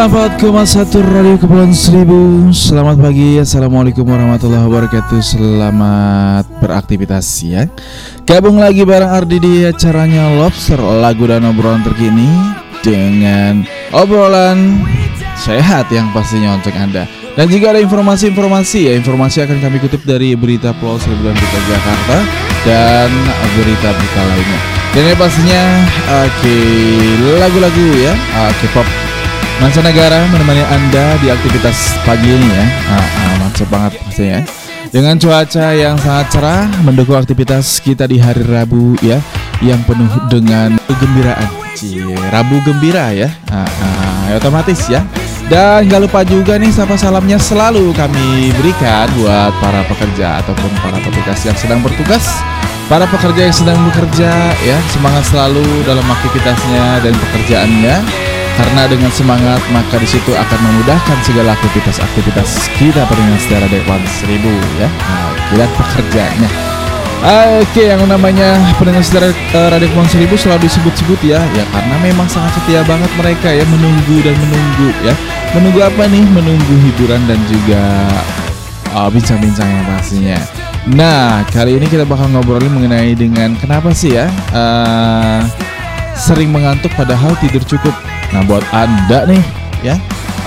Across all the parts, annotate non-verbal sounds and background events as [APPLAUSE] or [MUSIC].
94,1 Radio Kepulauan Seribu Selamat pagi Assalamualaikum warahmatullahi wabarakatuh. Selamat beraktivitas ya Gabung lagi bareng Ardi di acaranya Lobster Lagu dan obrolan terkini Dengan obrolan sehat yang pastinya untuk Anda. Dan juga ada informasi-informasi ya Informasi akan kami kutip dari berita Pulau Seribu dan Berita Jakarta Dan berita-berita lainnya. Dan ini pastinya Oke lagu-lagu ya Oke pop mancanegara menemani Anda di aktivitas pagi ini ya. Ah, ah, mantap banget pastinya. Dengan cuaca yang sangat cerah mendukung aktivitas kita di hari Rabu ya, yang penuh dengan kegembiraan. Cie, Rabu gembira ya. Ah, ah, ya otomatis ya. Dan gak lupa juga nih sapa salamnya selalu kami berikan buat para pekerja ataupun para petugas yang sedang bertugas Para pekerja yang sedang bekerja ya semangat selalu dalam aktivitasnya dan pekerjaannya karena dengan semangat maka di situ akan memudahkan segala aktivitas-aktivitas kita pendengar secara Dewan Seribu ya. Nah, kita pekerjanya. Oke, yang namanya pendengar secara eh, Radio Kepulauan Seribu selalu disebut-sebut ya, ya karena memang sangat setia banget mereka ya menunggu dan menunggu ya. Menunggu apa nih? Menunggu hiburan dan juga uh, bincang-bincang yang pastinya. Nah, kali ini kita bakal ngobrolin mengenai dengan kenapa sih ya uh, sering mengantuk padahal tidur cukup. Nah, buat anda nih ya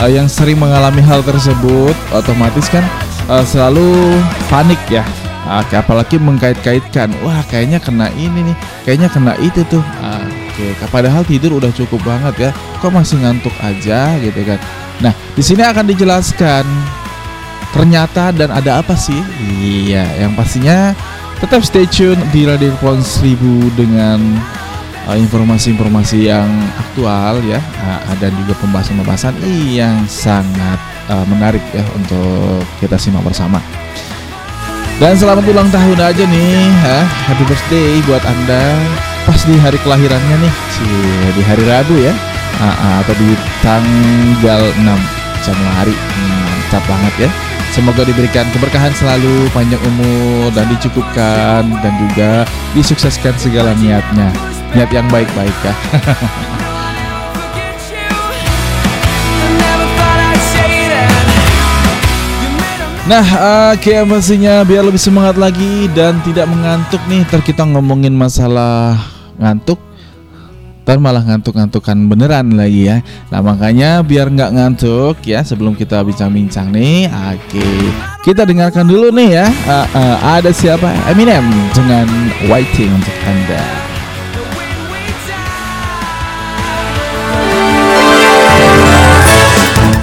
eh, yang sering mengalami hal tersebut otomatis kan eh, selalu panik ya. Ah, Oke, apalagi mengkait-kaitkan, wah kayaknya kena ini nih, kayaknya kena itu tuh. Ah, Oke, padahal tidur udah cukup banget ya, kok masih ngantuk aja gitu kan. Nah, di sini akan dijelaskan ternyata dan ada apa sih? Iya, yang pastinya tetap stay tune di Radio Kepulauan Seribu dengan uh, informasi-informasi yang aktual ya uh, dan juga pembahasan-pembahasan yang sangat uh, menarik ya untuk kita simak bersama. Dan selamat ulang tahun aja nih, ha? happy birthday buat anda pas di hari kelahirannya nih, Cie, di hari Rabu ya, atau di tanggal 6 Januari, mantap banget ya. Semoga diberikan keberkahan selalu, panjang umur dan dicukupkan dan juga disukseskan segala niatnya. Niat yang baik-baik ya. [LAUGHS] Nah, oke pastinya biar lebih semangat lagi dan tidak mengantuk nih. Ntar kita ngomongin masalah ngantuk. Ntar malah ngantuk-ngantukan beneran lagi ya. Nah makanya biar nggak ngantuk ya sebelum kita bincang-bincang nih. Oke, kita dengarkan dulu nih ya. Ah, ah, ada siapa? Eminem dengan Waiting untuk anda.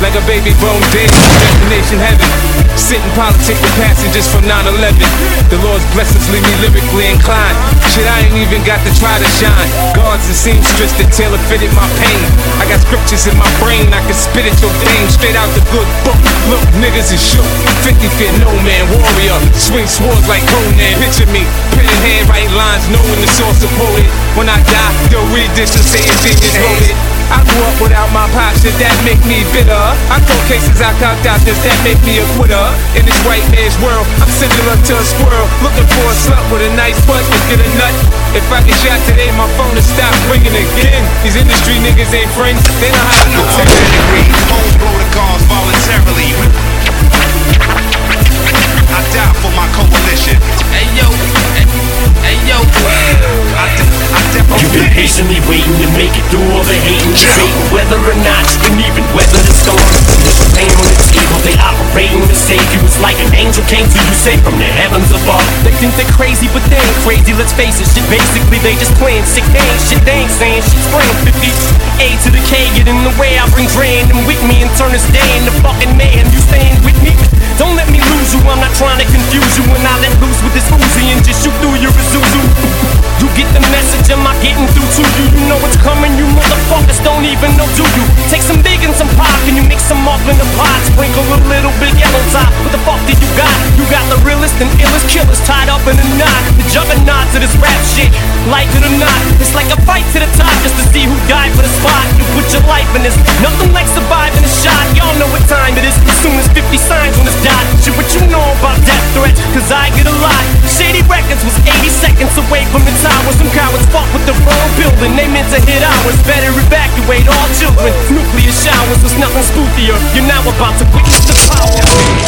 Like a baby bone dead. Destination heaven. Sitting politic with passengers from 9-11. The Lord's blessings leave me lyrically inclined. Shit, I ain't even got to try to shine. Guards and seamstress that tailor fitted my pain. I got scriptures in my brain, I can spit at your dame straight out the good book. Look, niggas is shook. 50 fit no man, warrior. Swing swords like Conan. Picture me, pen in hand, write lines, knowing the source of poet. When I die, yo, read this and say it's in. I grew up without my pops, did that make me bitter? I throw cases I cocked out, does that make me a quitter? In this white man's world, I'm similar to a squirrel, looking for a slut with a nice butt to get a nut. If I get shot today, my phone will stop ringing again. These industry niggas ain't friends, they know how to pretend. pedigree. Home protocols voluntarily. Through all the and hating Whether or not you can even weather the storm There's pain on the save you It's like an angel came to you safe from the heavens above they think they're crazy, but they ain't crazy. Let's face it, shit. Basically, they just playing sick. Ain't shit. They ain't saying shit. Spraying 50 A to the K, get in the way. I bring them with me and turn this day into fucking man. You staying with me? Don't let me lose you. I'm not trying to confuse you. When I let loose with this Uzi and just shoot through your Isuzu. You get the message, am I getting through to you? You know it's coming, you motherfuckers don't even know, do you? Take some big and some pop, and you mix them up in the pot. Sprinkle a little bit yellow What the fuck did you got? You got the realest and illest killers tied up in a knot. The juggernauts of this rap shit, like it or not. It's like a fight to the top just to see who died for the spot. You put your life in this, nothing like surviving a shot. Y'all know what time it is. As soon as 50 signs on this dot. Shit, what you know about death threats? Cause I get a lot. Shady Records was 80 seconds away from the tower. Some cowards fought with the wrong building. They meant to hit ours. Better evacuate all children. Nuclear showers was nothing spookier. You're now about to witness the power.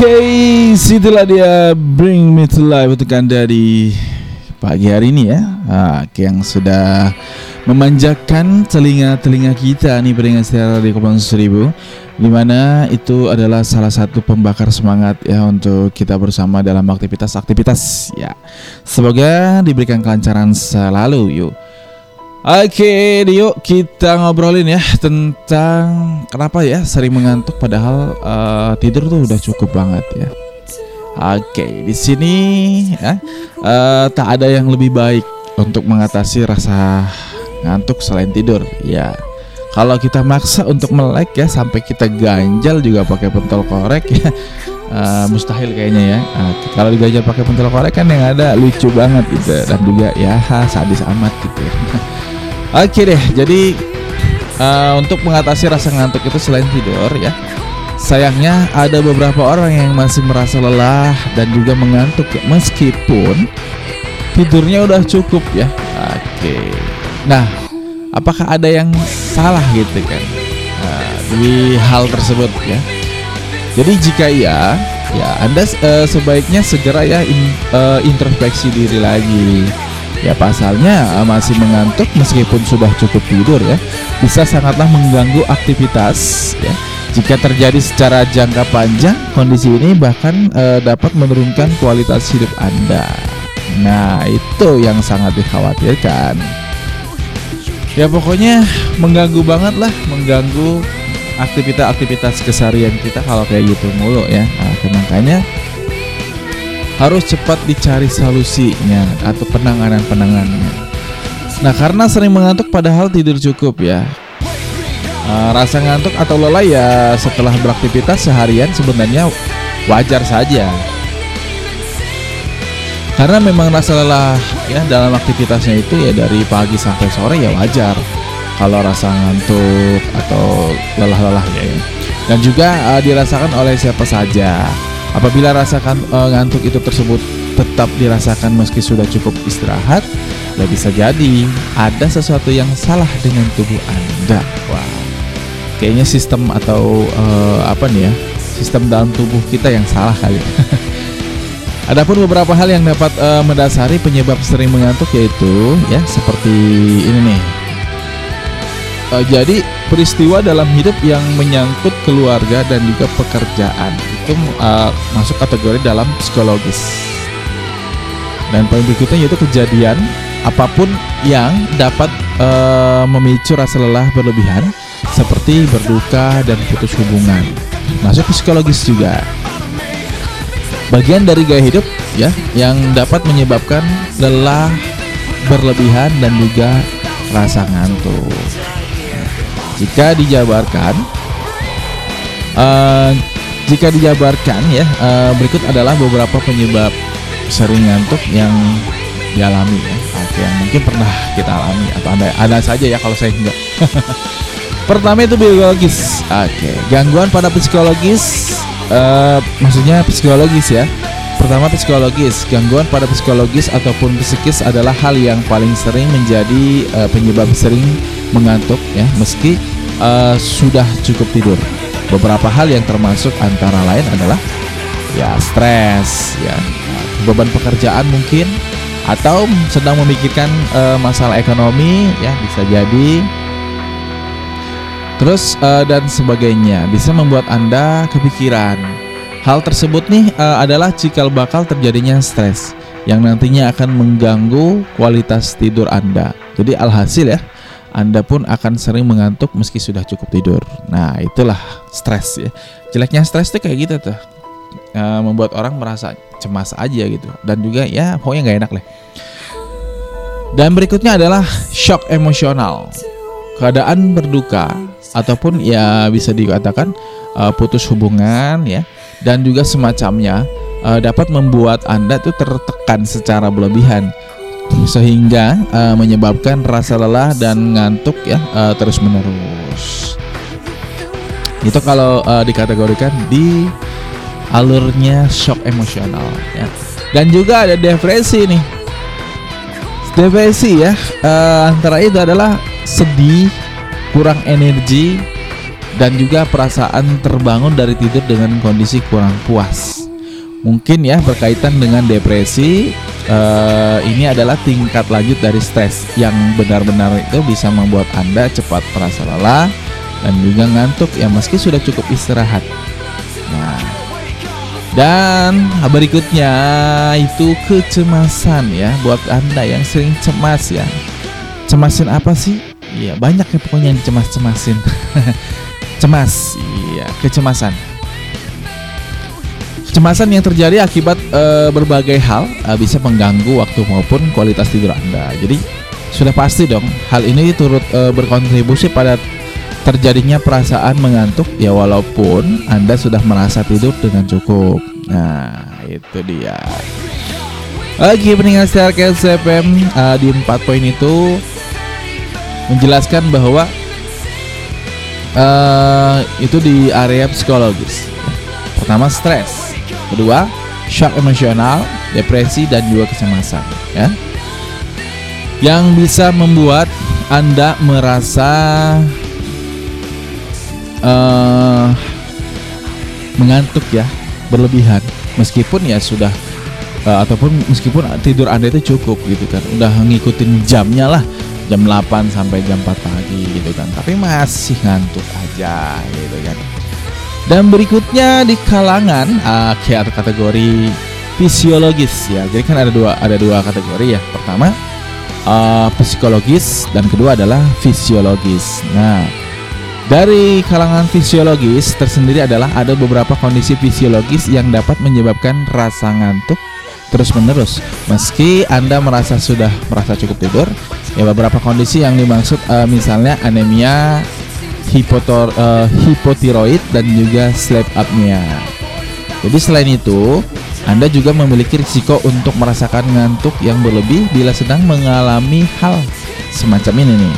Oke, situlah dia Bring Me to Life untuk Anda di pagi hari ini ya. Nah, yang sudah memanjakan telinga-telinga kita nih pendengar setia di Kepulauan Seribu Di mana itu adalah salah satu pembakar semangat ya untuk kita bersama dalam aktivitas-aktivitas ya. Semoga diberikan kelancaran selalu yuk. Oke, yuk kita ngobrolin ya tentang kenapa ya sering mengantuk padahal eh, tidur tuh udah cukup banget ya. Oke, di sini ya eh, tak ada yang lebih baik untuk mengatasi rasa ngantuk selain tidur. Ya, kalau kita maksa untuk melek ya sampai kita ganjal juga pakai pentol korek ya. eh, mustahil kayaknya ya. Nah, kalau diganjal pakai pentol korek kan yang ada lucu banget gitu dan juga ya sadis amat gitu. [LAUGHS] Oke deh, jadi eh, untuk mengatasi rasa ngantuk itu selain tidur ya, sayangnya ada beberapa orang yang masih merasa lelah dan juga mengantuk ya, meskipun tidurnya udah cukup ya. Oke, nah apakah ada yang salah gitu kan Nah, di hal tersebut ya? Jadi jika iya, ya Anda eh, sebaiknya segera ya in- eh, introspeksi diri lagi. Ya pasalnya eh, masih mengantuk meskipun sudah cukup tidur ya bisa sangatlah mengganggu aktivitas ya. Jika terjadi secara jangka panjang, kondisi ini bahkan eh, dapat menurunkan kualitas hidup Anda. Nah, itu yang sangat dikhawatirkan. Ya pokoknya mengganggu banget lah, mengganggu aktivitas-aktivitas keseharian kita kalau kayak gitu mulu ya. Nah, makanya harus cepat dicari solusinya atau penanganan-penanganannya. Nah, karena sering mengantuk padahal tidur cukup ya. Eh, rasa ngantuk atau lelah ya setelah beraktivitas seharian sebenarnya wajar saja. Karena memang rasa lelah ya dalam aktivitasnya itu ya dari pagi sampai sore ya wajar. Kalau rasa ngantuk atau lelah-lelah ya. Dan juga eh, dirasakan oleh siapa saja. Apabila rasakan eh, ngantuk itu tersebut tetap dirasakan meski sudah cukup istirahat, ya bisa jadi ada sesuatu yang salah dengan tubuh Anda. Wow. Kayaknya sistem atau eh, apa nih ya? Sistem dalam tubuh kita yang salah kali. [LAUGHS] Adapun beberapa hal yang dapat eh, mendasari penyebab sering mengantuk yaitu ya seperti ini nih. Eh, jadi peristiwa dalam hidup yang menyangkut keluarga dan juga pekerjaan itu eh, masuk kategori dalam psikologis. Dan poin berikutnya yaitu kejadian apa pun yang dapat eh, memicu rasa lelah berlebihan seperti berduka dan putus hubungan. Masuk psikologis juga bagian dari gaya hidup ya yang dapat menyebabkan lelah berlebihan dan juga rasa ngantuk. Jika dijabarkan, eh, jika dijabarkan ya eh, berikut adalah beberapa penyebab sering ngantuk yang dialami ya. Oke, yang mungkin pernah kita alami atau ada ada saja ya kalau saya enggak. [LAUGHS] Pertama itu biologis. Oke, gangguan pada psikologis eh, maksudnya psikologis ya. Pertama psikologis, gangguan pada psikologis ataupun psikis adalah hal yang paling sering menjadi eh, penyebab sering mengantuk ya, meski eh, sudah cukup tidur. Beberapa hal yang termasuk antara lain adalah ya stres, ya beban pekerjaan mungkin, atau sedang memikirkan eh, masalah ekonomi, ya bisa jadi Terus eh, dan sebagainya bisa membuat Anda kepikiran. Hal tersebut nih eh, adalah cikal bakal terjadinya stres yang nantinya akan mengganggu kualitas tidur Anda. Jadi alhasil ya, Anda pun akan sering mengantuk meski sudah cukup tidur. Nah, itulah stres ya. Jeleknya stres tuh kayak gitu tuh. Eh, membuat orang merasa cemas aja gitu dan juga ya pokoknya nggak enak lah. Dan berikutnya adalah shock emosional. Keadaan berduka ataupun ya bisa dikatakan uh, putus hubungan ya dan juga semacamnya uh, dapat membuat Anda tuh tertekan secara berlebihan sehingga uh, menyebabkan rasa lelah dan ngantuk ya uh, terus menerus. Itu kalau uh, dikategorikan di alurnya shock emosional ya. Dan juga ada depresi nih. Depresi ya uh, antara itu adalah sedih, kurang energi, dan juga perasaan terbangun dari tidur dengan kondisi kurang puas. Mungkin ya berkaitan dengan depresi eh, ini adalah tingkat lanjut dari stres yang benar-benar itu bisa membuat Anda cepat merasa lelah dan juga ngantuk ya meski sudah cukup istirahat. Nah, dan berikutnya itu kecemasan ya buat Anda yang sering cemas ya. Cemasin apa sih? Iya, banyak ya pokoknya yang cemas-cemasin. [LAUGHS] Cemas, iya, kecemasan. Kecemasan yang terjadi akibat eh, berbagai hal eh, bisa mengganggu waktu maupun kualitas tidur Anda. Jadi sudah pasti dong hal ini turut eh, berkontribusi pada terjadinya perasaan mengantuk ya walaupun Anda sudah merasa tidur dengan cukup. Nah, itu dia. Oke, pendengar secara KSFM eh, di empat poin itu menjelaskan bahwa eh itu di area psikologis. Pertama stres, kedua shock emosional, depresi dan juga kecemasan, ya. Yang bisa membuat Anda merasa eh mengantuk ya, berlebihan meskipun ya sudah eh, ataupun meskipun tidur Anda itu cukup gitu kan. Udah ngikutin jamnya lah jam 8 sampai jam 4 pagi gitu kan tapi masih ngantuk aja gitu kan dan berikutnya di kalangan uh, kategori fisiologis ya. Jadi kan ada dua ada dua kategori ya. Pertama uh, psikologis dan kedua adalah fisiologis. Nah dari kalangan fisiologis tersendiri adalah ada beberapa kondisi fisiologis yang dapat menyebabkan rasa ngantuk terus menerus meski anda merasa sudah merasa cukup tidur ya beberapa kondisi yang dimaksud eh, misalnya anemia hipotor eh, hipotiroid dan juga sleep apnea jadi selain itu anda juga memiliki risiko untuk merasakan ngantuk yang berlebih bila sedang mengalami hal semacam ini nih.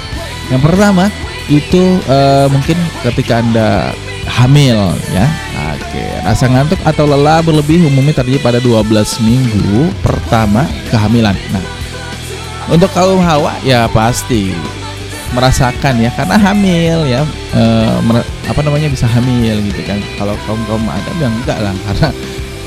Yang pertama itu eh, mungkin ketika anda hamil ya. Oke rasa ngantuk atau lelah berlebih umumnya terjadi pada 12 minggu pertama kehamilan. Nah untuk kaum hawa ya pasti merasakan ya karena hamil ya mer- apa namanya bisa hamil gitu kan. Kalau kaum kaum adam yang enggak lah karena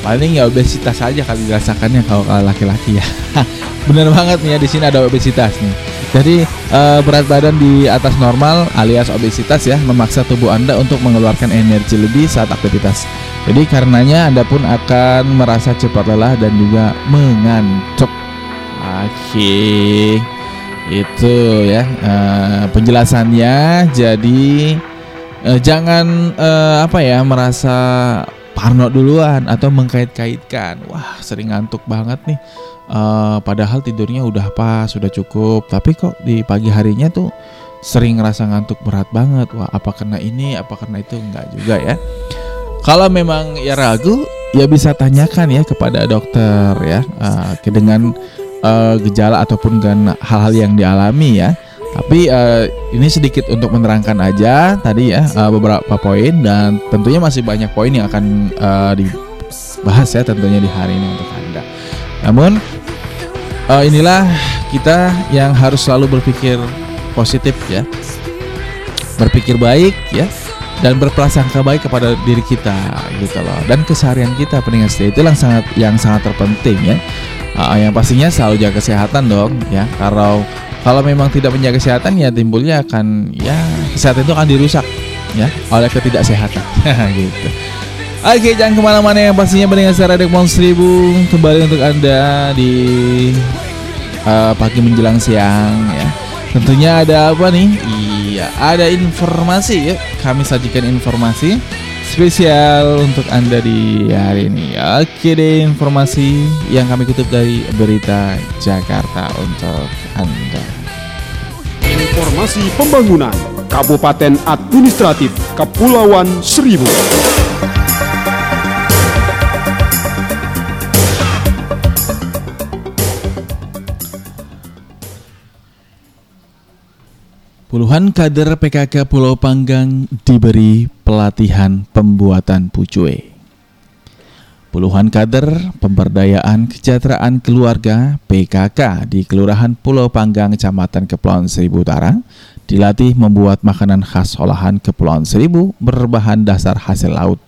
paling ya obesitas aja kali dirasakannya kalau laki-laki ya. [LAUGHS] Bener banget nih ya di sini ada obesitas nih. Jadi eh, berat badan di atas normal alias obesitas ya memaksa tubuh anda untuk mengeluarkan energi lebih saat aktivitas. Jadi karenanya anda pun akan merasa cepat lelah dan juga mengantuk Oke, itu ya eh, penjelasannya. Jadi eh, jangan eh, apa ya merasa parno duluan atau mengkait-kaitkan. Wah sering ngantuk banget nih. Eh, padahal tidurnya udah pas, sudah cukup. Tapi kok di pagi harinya tuh sering ngerasa ngantuk berat banget. Wah apa karena ini, apa karena itu enggak juga ya. Kalau memang ya ragu, ya bisa tanyakan ya kepada dokter ya eh, dengan eh, gejala ataupun dengan hal-hal yang dialami ya. Tapi eh, ini sedikit untuk menerangkan aja tadi ya eh, beberapa poin dan tentunya masih banyak poin yang akan eh, dibahas ya tentunya di hari ini untuk anda. Namun eh, inilah kita yang harus selalu berpikir positif ya, berpikir baik ya dan berprasangka baik kepada diri kita gitu loh dan keseharian kita pendengar itu yang sangat yang sangat terpenting ya Ah, yang pastinya selalu jaga kesehatan dong ya. Kalau kalau memang tidak menjaga kesehatan ya timbulnya akan ya kesehatan itu akan dirusak ya oleh ketidaksehatan. [LAUGHS] Gitu. Oke jangan ke mana-mana yang pastinya mendengar secara Dekmon 1000 kembali untuk anda di eh, pagi menjelang siang ya. Tentunya ada apa nih? Iya ada informasi yuk kami sajikan informasi spesial untuk anda di hari ini oke deh informasi yang kami kutip dari berita Jakarta untuk anda Informasi pembangunan Kabupaten Administratif Kepulauan Seribu. Puluhan kader PKK Pulau Panggang diberi pelatihan pembuatan pucue. Puluhan kader pemberdayaan kesejahteraan keluarga PKK di Kelurahan Pulau Panggang, Kecamatan Kepulauan Seribu Utara dilatih membuat makanan khas olahan Kepulauan Seribu berbahan dasar hasil laut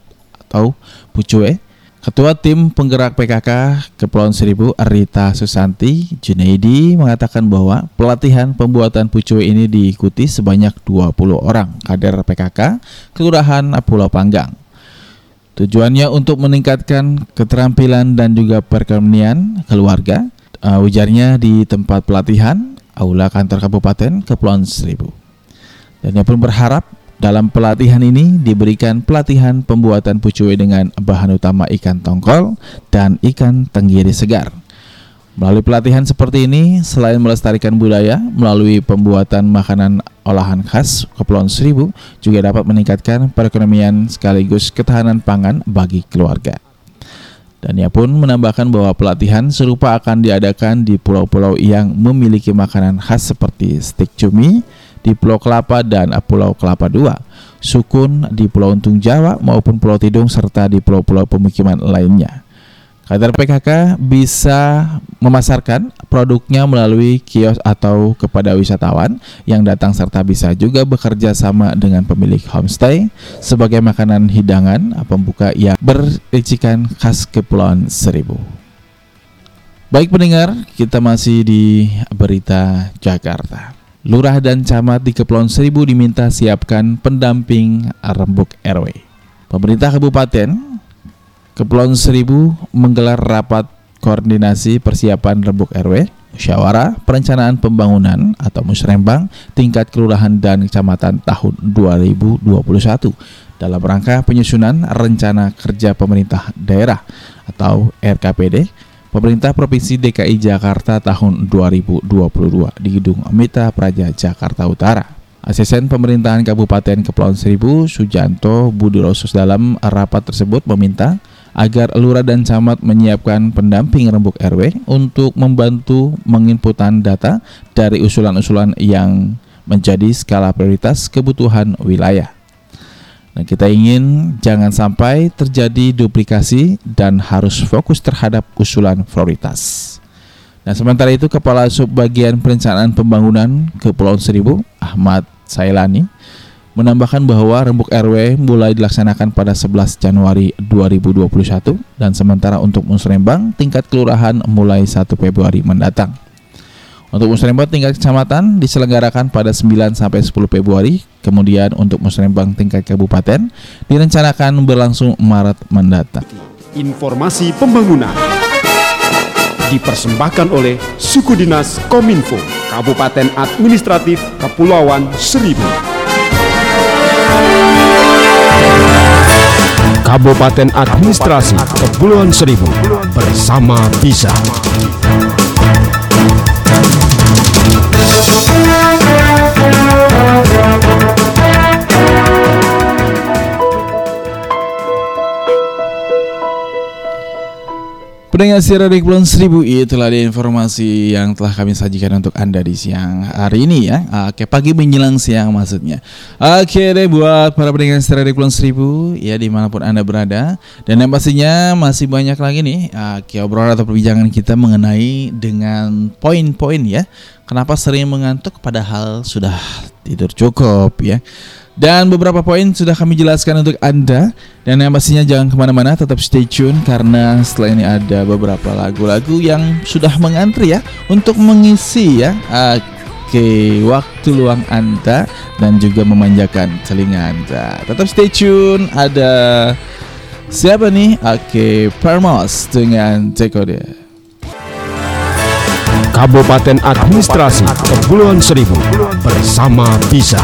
atau pucue. Ketua tim penggerak PKK Kepulauan Seribu Rita Susanti Junaidi mengatakan bahwa pelatihan pembuatan pucue ini diikuti sebanyak 20 orang kader PKK Kelurahan Pulau Panggang. Tujuannya untuk meningkatkan keterampilan dan juga perekonomian keluarga. Uh, ujarnya di tempat pelatihan Aula Kantor Kabupaten Kepulauan Seribu. Dan ia pun berharap dalam pelatihan ini diberikan pelatihan pembuatan pucui dengan bahan utama ikan tongkol dan ikan tenggiri segar. Melalui pelatihan seperti ini, selain melestarikan budaya melalui pembuatan makanan olahan khas Kepulauan Seribu, juga dapat meningkatkan perekonomian sekaligus ketahanan pangan bagi keluarga. Dan ia pun menambahkan bahwa pelatihan serupa akan diadakan di pulau-pulau yang memiliki makanan khas seperti stik cumi di Pulau Kelapa dan Pulau Kelapa II, sukun di Pulau Untung Jawa maupun Pulau Tidung serta di pulau-pulau pemukiman lainnya. Kader PKK bisa memasarkan produknya melalui kios atau kepada wisatawan yang datang serta bisa juga bekerja sama dengan pemilik homestay sebagai makanan hidangan pembuka yang bericikan khas Kepulauan Seribu. Baik pendengar, kita masih di berita Jakarta. Lurah dan camat di Kepulauan Seribu diminta siapkan pendamping rembuk RW. Pemerintah kabupaten Kepulauan Seribu menggelar rapat koordinasi persiapan rembuk RW, musyawarah perencanaan pembangunan atau musrembang tingkat kelurahan dan kecamatan tahun 2021 dalam rangka penyusunan rencana kerja pemerintah daerah atau RKPD Pemerintah Provinsi DKI Jakarta tahun 2022 di Gedung Mitra Praja Jakarta Utara. Asisten Pemerintahan Kabupaten Kepulauan Seribu Sujanto Budi Rosus dalam rapat tersebut meminta agar lurah dan camat menyiapkan pendamping rembuk RW untuk membantu menginputan data dari usulan-usulan yang menjadi skala prioritas kebutuhan wilayah. Nah, kita ingin jangan sampai terjadi duplikasi dan harus fokus terhadap usulan prioritas. Nah, sementara itu Kepala Subbagian Perencanaan Pembangunan Kepulauan Seribu, Ahmad Sailani, menambahkan bahwa rembuk RW mulai dilaksanakan pada 11 Januari 2021 dan sementara untuk musrembang tingkat kelurahan mulai 1 Februari mendatang. Untuk musrembang tingkat kecamatan diselenggarakan pada 9 sampai 10 Februari, kemudian untuk musrembang tingkat kabupaten direncanakan berlangsung Maret mendatang. Informasi pembangunan dipersembahkan oleh Suku Dinas Kominfo Kabupaten Administratif Kepulauan Seribu. Kabupaten Administrasi Kepulauan Seribu bersama Bisa. Thank you. Pendengar siaran di Kepulauan Seribu itulah dia informasi yang telah kami sajikan untuk anda di siang hari ini ya. Oke pagi menjelang siang maksudnya. Oke deh buat para pendengar siaran di Kepulauan Seribu ya di mana pun anda berada dan yang pastinya masih banyak lagi nih oke, obrolan atau perbincangan kita mengenai dengan poin-poin ya. Kenapa sering mengantuk padahal sudah tidur cukup ya. Dan beberapa poin sudah kami jelaskan untuk Anda Dan yang pastinya jangan ke mana-mana tetap stay tune Karena setelah ini ada beberapa lagu-lagu yang sudah mengantri ya Untuk mengisi ya Oke waktu luang Anda Dan juga memanjakan telinga Anda Tetap stay tune Ada siapa nih? Oke Permos dengan Dekode Kabupaten Administrasi Kepulauan Seribu bersama Bisa.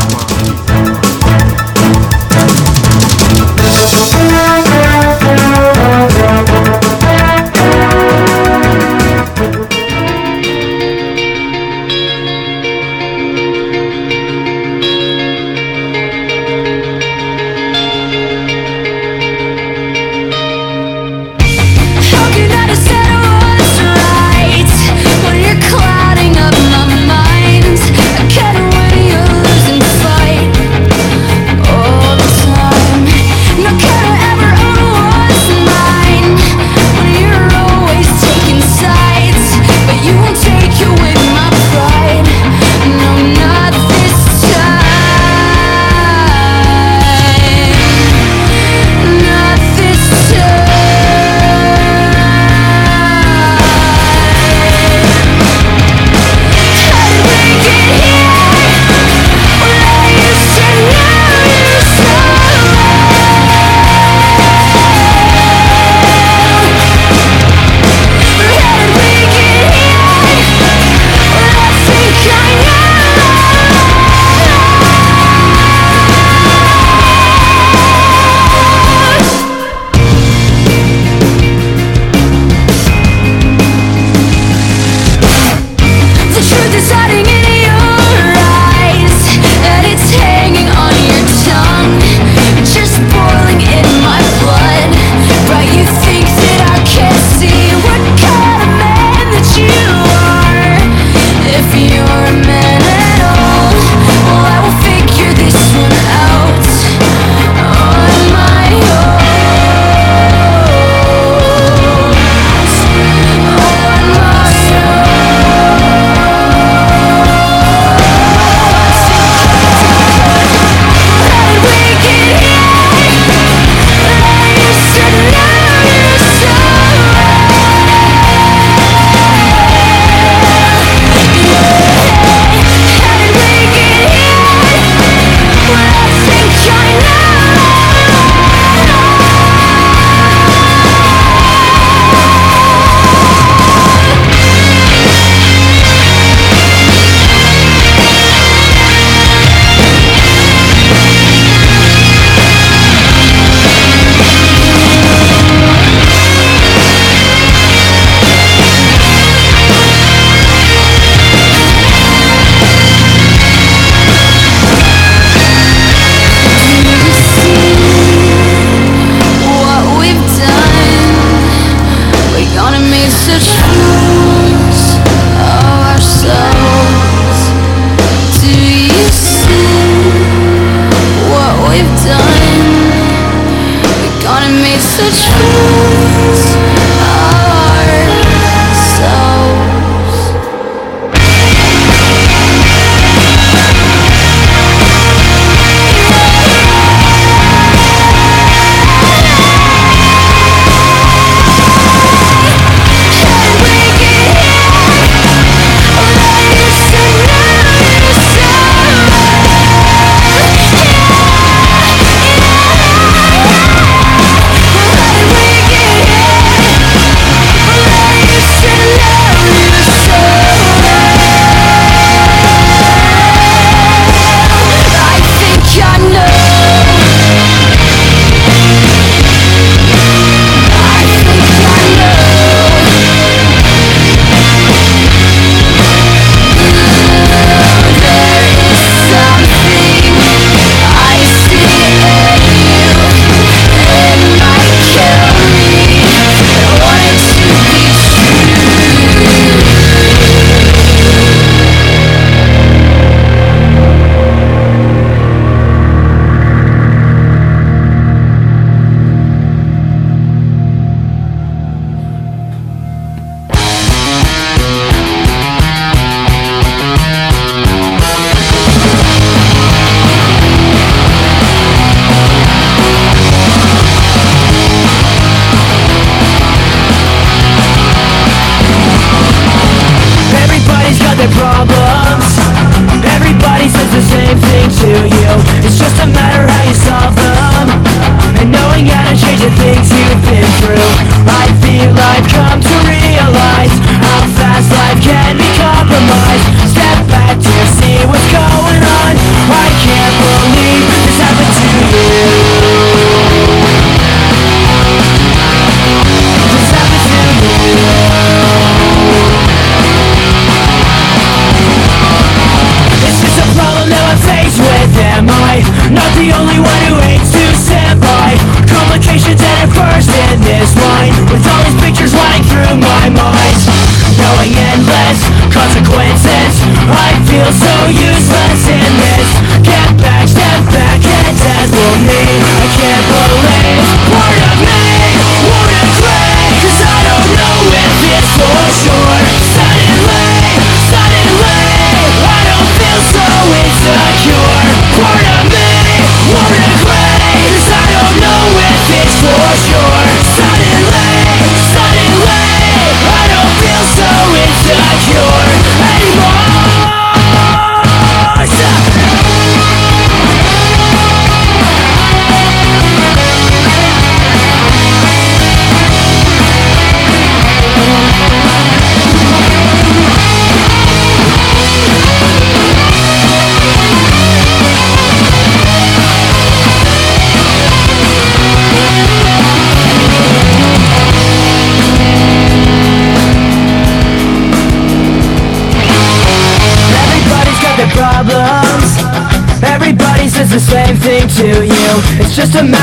Just a matter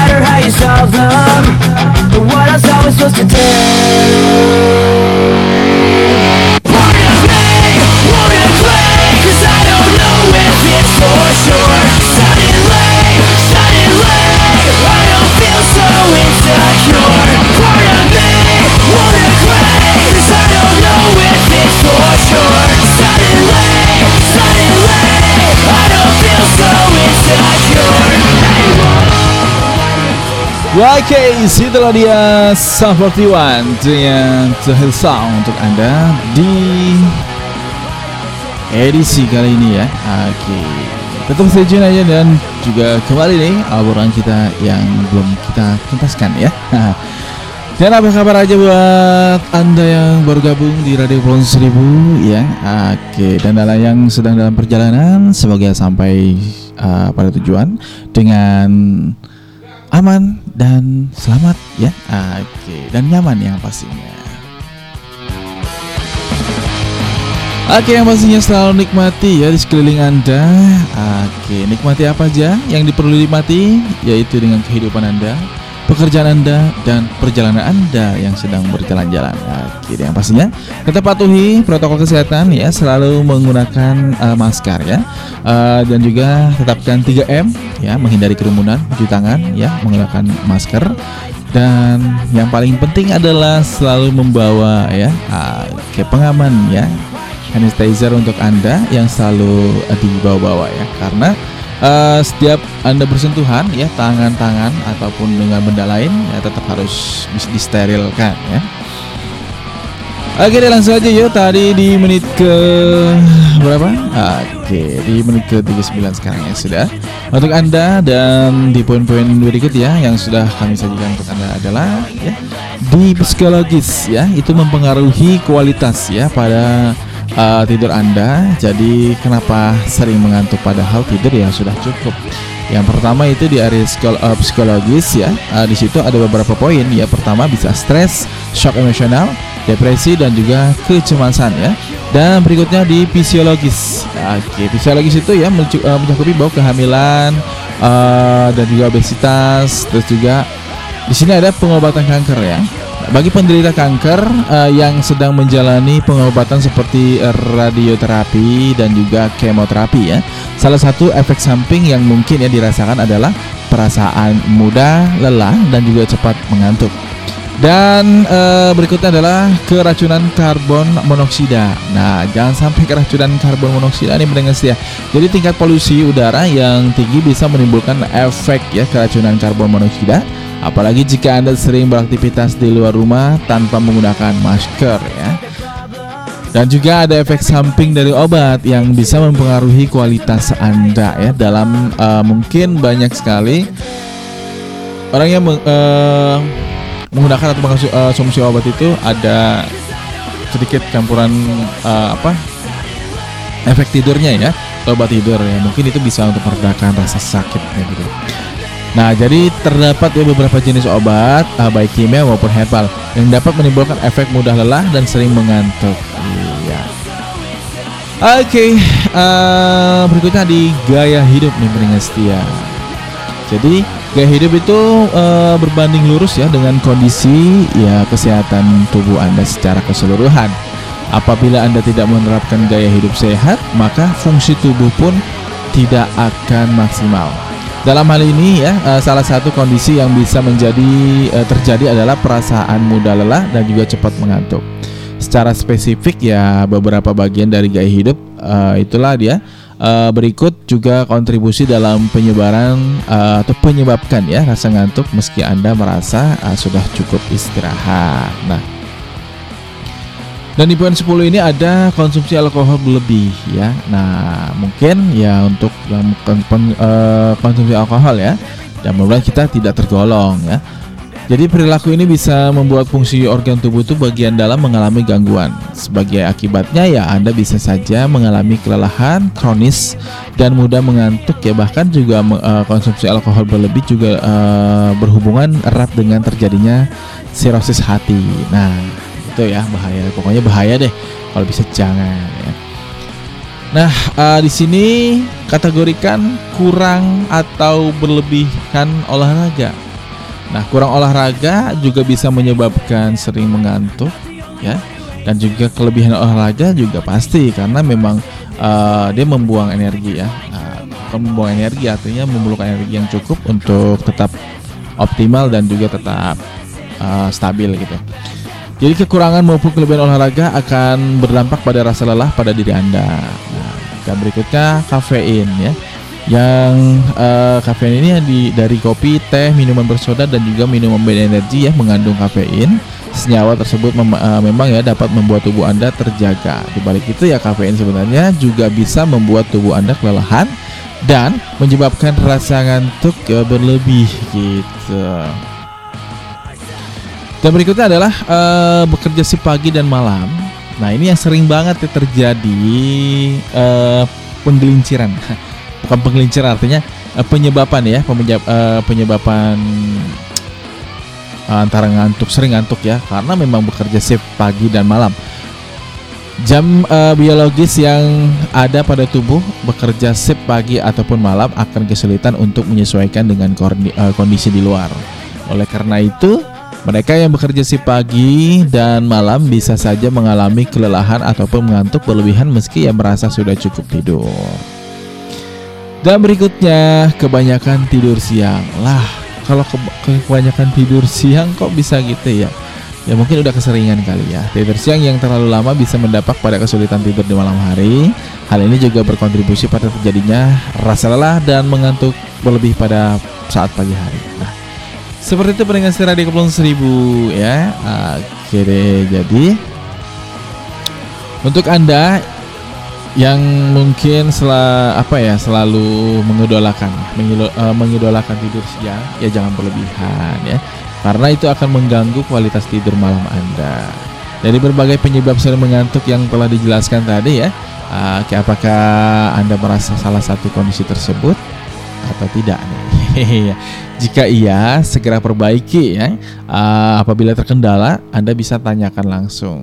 YK itulah dia Sum 41 dengan The Hill Sound untuk Anda di edisi kali ini ya. Oke. Tetap stay aja dan juga kembali nih obrolan kita yang belum kita tuntaskan ya. [LAUGHS] Dan apa kabar aja buat Anda yang baru gabung di Radio Pulau Seribu ya. Oke, dan adalah yang sedang dalam perjalanan semoga sampai uh, pada tujuan dengan aman dan selamat ya. Oke, dan nyaman yang pastinya. Oke, yang pastinya selalu nikmati ya di sekeliling Anda. Oke, nikmati apa aja yang diperlu dinikmati yaitu dengan kehidupan Anda, pekerjaan Anda dan perjalanan Anda yang sedang berjalan-jalan. Oke, yang pastinya tetap patuhi protokol kesehatan ya, selalu menggunakan uh, masker ya. Uh, dan juga tetapkan 3M ya, menghindari kerumunan, cuci tangan ya, menggunakan masker dan yang paling penting adalah selalu membawa ya uh, kayak pengaman ya sanitizer untuk anda yang selalu dibawa-bawa ya karena uh, setiap anda bersentuhan ya tangan-tangan ataupun dengan benda lain ya tetap harus disterilkan ya Oke deh langsung aja yuk tadi di menit ke berapa? Oke di menit ke 39 sekarang ya sudah Untuk anda dan di poin-poin berikut ya yang sudah kami sajikan untuk anda adalah ya Di psikologis ya itu mempengaruhi kualitas ya pada uh, tidur anda Jadi kenapa sering mengantuk padahal tidur ya sudah cukup yang pertama itu di area uh, psikologis ya. Uh, di situ ada beberapa poin. Ya pertama bisa stres, shock emosional, depresi dan juga kecemasan ya. Dan berikutnya di fisiologis. Oke, fisiologis itu ya mencakupi bahwa kehamilan uh, dan juga obesitas, terus juga di sini ada pengobatan kanker ya. Bagi penderita kanker eh, yang sedang menjalani pengobatan seperti eh, radioterapi dan juga kemoterapi ya. Salah satu efek samping yang mungkin ya dirasakan adalah perasaan mudah, lelah dan juga cepat mengantuk. Dan eh, berikutnya adalah keracunan karbon monoksida. Nah, jangan sampai keracunan karbon monoksida ini mendengar ya. Jadi tingkat polusi udara yang tinggi bisa menimbulkan efek ya keracunan karbon monoksida. Apalagi jika Anda sering beraktivitas di luar rumah tanpa menggunakan masker ya. Dan juga ada efek samping dari obat yang bisa mempengaruhi kualitas Anda ya dalam eh, mungkin banyak sekali orang yang eh, menggunakan atau mengkonsumsi obat itu ada sedikit campuran eh, apa efek tidurnya ya obat tidur ya mungkin itu bisa untuk meredakan rasa sakit ya gitu. Nah jadi terdapat ya beberapa jenis obat eh, baik kimia maupun herbal yang dapat menimbulkan efek mudah lelah dan sering mengantuk. Iya. Oke, eh, berikutnya di gaya hidup nih pendengar setia. Jadi gaya hidup itu eh, berbanding lurus ya dengan kondisi ya kesehatan tubuh Anda secara keseluruhan. Apabila Anda tidak menerapkan gaya hidup sehat, maka fungsi tubuh pun tidak akan maksimal. Dalam hal ini ya, eh, salah satu kondisi yang bisa menjadi eh, terjadi adalah perasaan mudah lelah dan juga cepat mengantuk. Secara spesifik ya beberapa bagian dari gaya hidup eh, itulah dia berikut juga kontribusi dalam penyebaran atau penyebabkan ya rasa ngantuk meski Anda merasa sudah cukup istirahat. Nah, dan di poin 10 ini ada konsumsi alkohol berlebih ya. Nah, mungkin ya untuk yang eh, konsumsi alkohol ya. Dan mudah kita tidak tergolong ya. Jadi perilaku ini bisa membuat fungsi organ tubuh itu bagian dalam mengalami gangguan. Sebagai akibatnya ya Anda bisa saja mengalami kelelahan kronis dan mudah mengantuk ya bahkan juga eh, konsumsi alkohol berlebih juga eh, berhubungan erat dengan terjadinya sirosis hati. Nah, itu ya bahaya. Pokoknya bahaya deh kalau bisa jangan ya. Nah, eh, di sini kategorikan kurang atau berlebihkan olahraga. Nah, kurang olahraga juga bisa menyebabkan sering mengantuk, ya. Dan juga kelebihan olahraga juga pasti karena memang eh, dia membuang energi ya. Nah, membuang energi artinya memerlukan energi yang cukup untuk tetap optimal dan juga tetap eh, stabil gitu. Jadi kekurangan maupun kelebihan olahraga akan berdampak pada rasa lelah pada diri Anda. Nah, dan berikutnya kafein ya yang eh, kafein ini di, dari kopi, teh, minuman bersoda dan juga minuman berenergi ya mengandung kafein. Senyawa tersebut mem- eh, memang ya dapat membuat tubuh Anda terjaga. Di balik itu ya kafein sebenarnya juga bisa membuat tubuh Anda kelelahan dan menyebabkan rasa ngantuk ya, berlebih gitu. Dan berikutnya adalah eh, bekerja si pagi dan malam. Nah ini yang sering banget ya terjadi eh, penggelinciran. [LAUGHS] Bukan penggelinciran artinya eh, penyebaban ya penyebab, eh, penyebaban antara ngantuk sering ngantuk ya karena memang bekerja shift pagi dan malam. Jam eh, biologis yang ada pada tubuh bekerja shift pagi ataupun malam akan kesulitan untuk menyesuaikan dengan kondisi di luar. Oleh karena itu, mereka yang bekerja shift pagi dan malam bisa saja mengalami kelelahan ataupun mengantuk berlebihan meski yang merasa sudah cukup tidur. Dan berikutnya, kebanyakan tidur siang. Lah, kalau ke- kebanyakan tidur siang kok bisa gitu ya? Ya mungkin udah keseringan kali ya. Tidur siang yang terlalu lama bisa mendampak pada kesulitan tidur di malam hari. Hal ini juga berkontribusi pada terjadinya rasa lelah dan mengantuk berlebih pada saat pagi hari. Nah, seperti itu pendengar setia radio Kepulauan Seribu ya. Oke deh, jadi. Untuk anda yang mungkin sela, apa ya selalu mengidolakan eh, mengidolakan tidur siang ya jangan berlebihan ya. Karena itu akan mengganggu kualitas tidur malam anda. Dari berbagai penyebab sering mengantuk yang telah dijelaskan tadi ya. Ah, apakah anda merasa salah satu kondisi tersebut atau tidak nih jika iya segera perbaiki ya. Ah, apabila terkendala anda bisa tanyakan langsung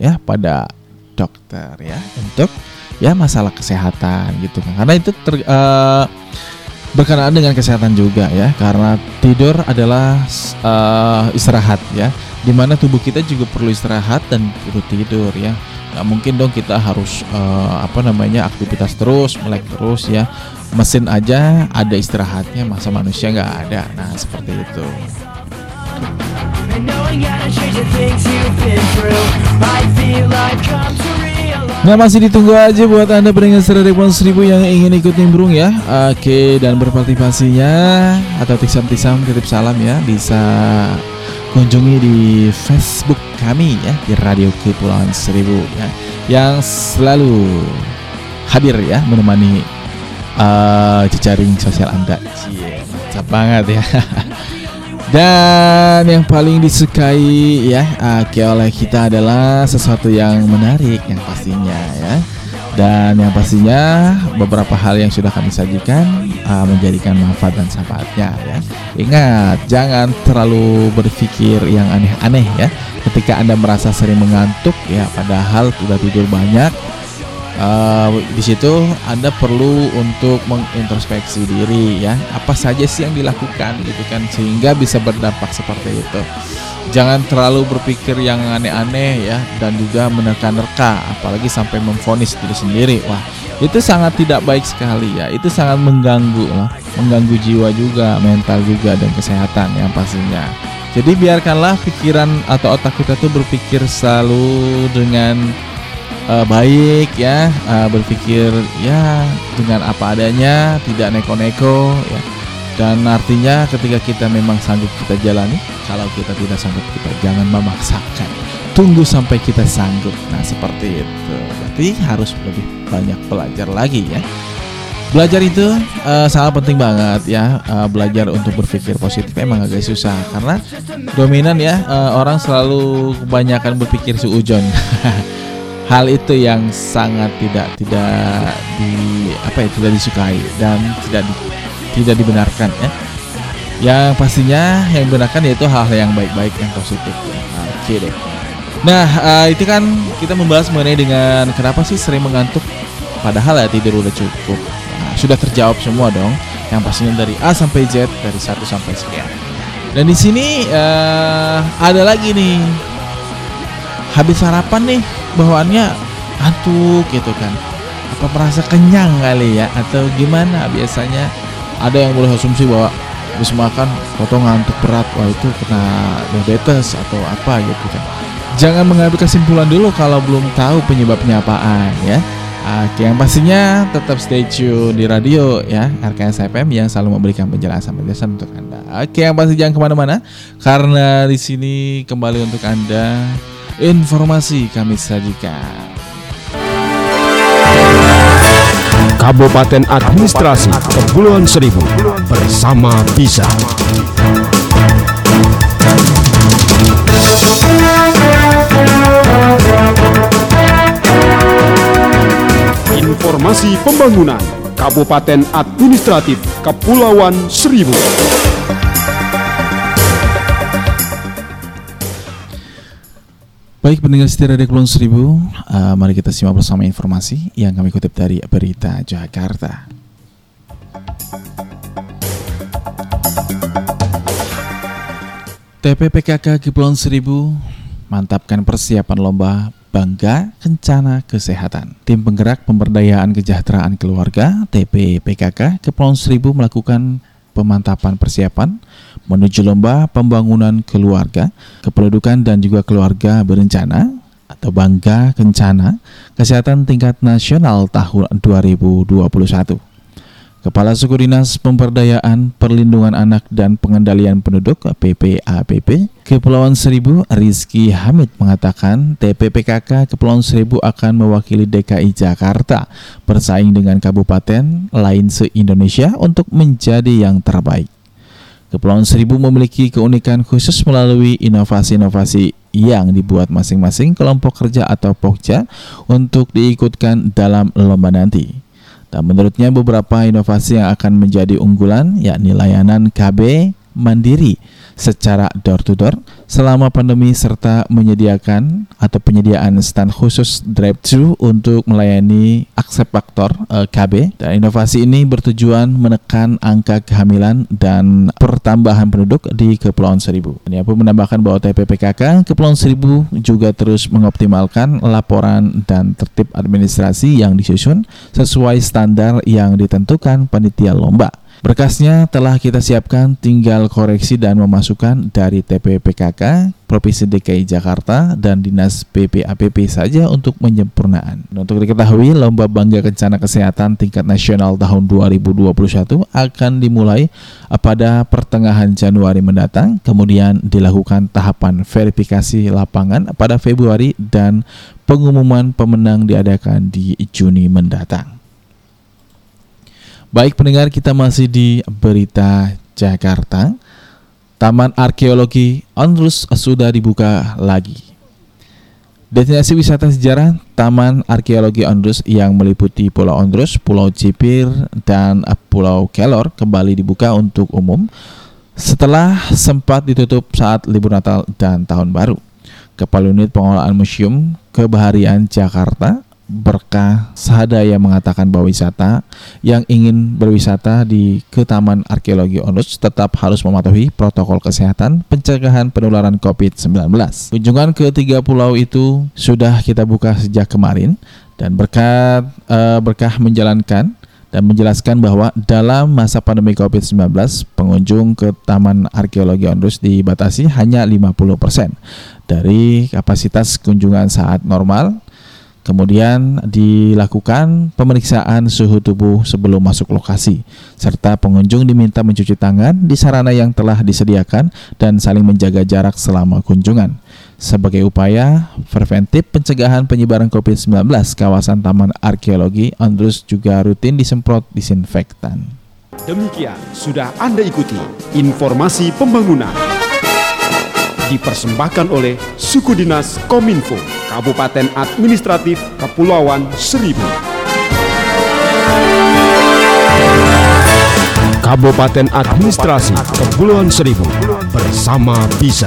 ya pada dokter ya untuk ya masalah kesehatan gitu kan. Karena itu ter, eh, berkenaan dengan kesehatan juga ya. Karena tidur adalah eh, istirahat ya. Di mana tubuh kita juga perlu istirahat dan perlu tidur ya. Nggak mungkin dong kita harus eh, apa namanya aktivitas terus melek terus ya mesin aja ada istirahatnya masa manusia nggak ada nah seperti itu. Nah masih ditunggu aja buat anda secara Repon Seribu yang ingin ikut nimbrung ya Oke dan berpartisipasinya Atau tisam-tisam titip salam ya Bisa kunjungi di Facebook kami ya Di Radio Kepulauan Seribu ya yang selalu hadir ya menemani uh, jejaring sosial Anda. Cie, mantap banget ya. [LAUGHS] Dan yang paling disukai ya Aki oleh kita adalah sesuatu yang menarik yang pastinya ya. Dan yang pastinya beberapa hal yang sudah kami sajikan uh, menjadikan manfaat dan sahabatnya ya. Ingat jangan terlalu berpikir yang aneh-aneh ya. Ketika anda merasa sering mengantuk ya, padahal sudah tidur banyak, uh, di situ Anda perlu untuk mengintrospeksi diri ya. Apa saja sih yang dilakukan gitu kan sehingga bisa berdampak seperti itu. Jangan terlalu berpikir yang aneh-aneh ya dan juga menerka-nerka apalagi sampai memfonis diri sendiri. Wah itu sangat tidak baik sekali ya. Itu sangat mengganggu lah. Mengganggu jiwa juga mental juga dan kesehatan yang pastinya. Jadi biarkanlah pikiran atau otak kita tuh berpikir selalu dengan uh, baik ya uh, berpikir ya dengan apa adanya tidak neko-neko ya. Dan artinya ketika kita memang sanggup kita jalani kalau kita tidak sanggup kita jangan memaksakan. Tunggu sampai kita sanggup. Nah seperti itu. Berarti harus lebih banyak belajar lagi ya. Belajar itu uh, sangat penting banget ya. Uh, belajar untuk berpikir positif emang agak susah karena dominan ya uh, orang selalu kebanyakan berpikir suujon. [LAUGHS] Hal itu yang sangat tidak tidak di apa ya tidak disukai dan tidak di, tidak dibenarkan ya. Yang pastinya yang dibenarkan yaitu hal-hal yang baik-baik yang positif. Oke deh. Nah uh, itu kan kita membahas mengenai dengan kenapa sih sering mengantuk padahal ya tidur udah cukup. Nah, sudah terjawab semua dong. Yang pastinya dari A sampai Z dari 1 sampai sekian. Dan di sini uh, ada lagi nih. Habis sarapan nih bawaannya antuk gitu kan. Apa merasa kenyang kali ya atau gimana biasanya ada yang boleh asumsi bahwa habis makan potong ngantuk berat wah itu kena diabetes atau apa gitu kan. Jangan mengambil kesimpulan dulu kalau belum tahu penyebabnya apaan ya. Oke, yang pastinya tetap stay tune di radio ya RKS FM yang selalu memberikan penjelasan-penjelasan untuk anda. Oke, yang pasti jangan ke mana-mana karena di sini kembali untuk anda informasi kami sajikan. Kabupaten Administrasi Kepulauan Seribu bersama bisa. Informasi pembangunan Kabupaten Administratif Kepulauan Seribu. Baik pendengar setia Radio Kepulauan Seribu, uh, mari kita simak bersama informasi yang kami kutip dari Berita Jakarta. TPPKK Kepulauan Seribu mantapkan persiapan lomba Bangga Kencana Kesehatan. Tim penggerak pemberdayaan kesejahteraan keluarga TPPKK Kepulauan Seribu melakukan pemantapan persiapan menuju lomba pembangunan keluarga, kependudukan dan juga keluarga berencana atau Bangga Kencana Kesehatan tingkat nasional tahun 2021. Kepala Suku Dinas Pemberdayaan Perlindungan Anak dan Pengendalian Penduduk PPAPP Kepulauan Seribu Rizky Hamid mengatakan TPPKK Kepulauan Seribu akan mewakili DKI Jakarta bersaing dengan kabupaten lain se-Indonesia untuk menjadi yang terbaik. Kepulauan Seribu memiliki keunikan khusus melalui inovasi-inovasi yang dibuat masing-masing kelompok kerja atau pokja untuk diikutkan dalam lomba nanti. Dan menurutnya beberapa inovasi yang akan menjadi unggulan yakni layanan KB mandiri secara door to door selama pandemi serta menyediakan atau penyediaan stand khusus drive thru untuk melayani aksepaktor eh, KB dan inovasi ini bertujuan menekan angka kehamilan dan pertambahan penduduk di Kepulauan Seribu. Ini pun menambahkan bahwa TPPKK Kepulauan Seribu juga terus mengoptimalkan laporan dan tertib administrasi yang disusun sesuai standar yang ditentukan panitia lomba. Berkasnya telah kita siapkan, tinggal koreksi dan memasukkan dari TPPKK, Provinsi DKI Jakarta, dan Dinas PPAPP saja untuk penyempurnaan. Untuk diketahui, Lomba Bangga Kencana Kesehatan tingkat nasional tahun 2021 akan dimulai pada pertengahan Januari mendatang, kemudian dilakukan tahapan verifikasi lapangan pada Februari dan pengumuman pemenang diadakan di Juni mendatang. Baik pendengar kita masih di berita Jakarta. Taman Arkeologi Ondrus sudah dibuka lagi. Destinasi wisata sejarah Taman Arkeologi Ondrus yang meliputi Pulau Ondrus, Pulau Cipir, dan Pulau Kelor kembali dibuka untuk umum setelah sempat ditutup saat libur Natal dan Tahun Baru. Kepala Unit Pengelolaan Museum Kebaharian Jakarta Berkah Sahadaya mengatakan bahwa wisata yang ingin berwisata di ke Taman Arkeologi Ondrus tetap harus mematuhi protokol kesehatan pencegahan penularan COVID-19. Kunjungan ke tiga pulau itu sudah kita buka sejak kemarin dan berkat eh, berkah menjalankan dan menjelaskan bahwa dalam masa pandemi COVID-19 pengunjung ke Taman Arkeologi Ondrus dibatasi hanya 50% dari kapasitas kunjungan saat normal Kemudian dilakukan pemeriksaan suhu tubuh sebelum masuk lokasi, serta pengunjung diminta mencuci tangan di sarana yang telah disediakan dan saling menjaga jarak selama kunjungan. Sebagai upaya preventif pencegahan penyebaran COVID-19, kawasan Taman Arkeologi Andrus juga rutin disemprot disinfektan. Demikian sudah Anda ikuti informasi pembangunan. Dipersembahkan oleh Suku Dinas Kominfo, Kabupaten Administratif Kepulauan Seribu. Kabupaten Administrasi Kepulauan Seribu bersama bisa.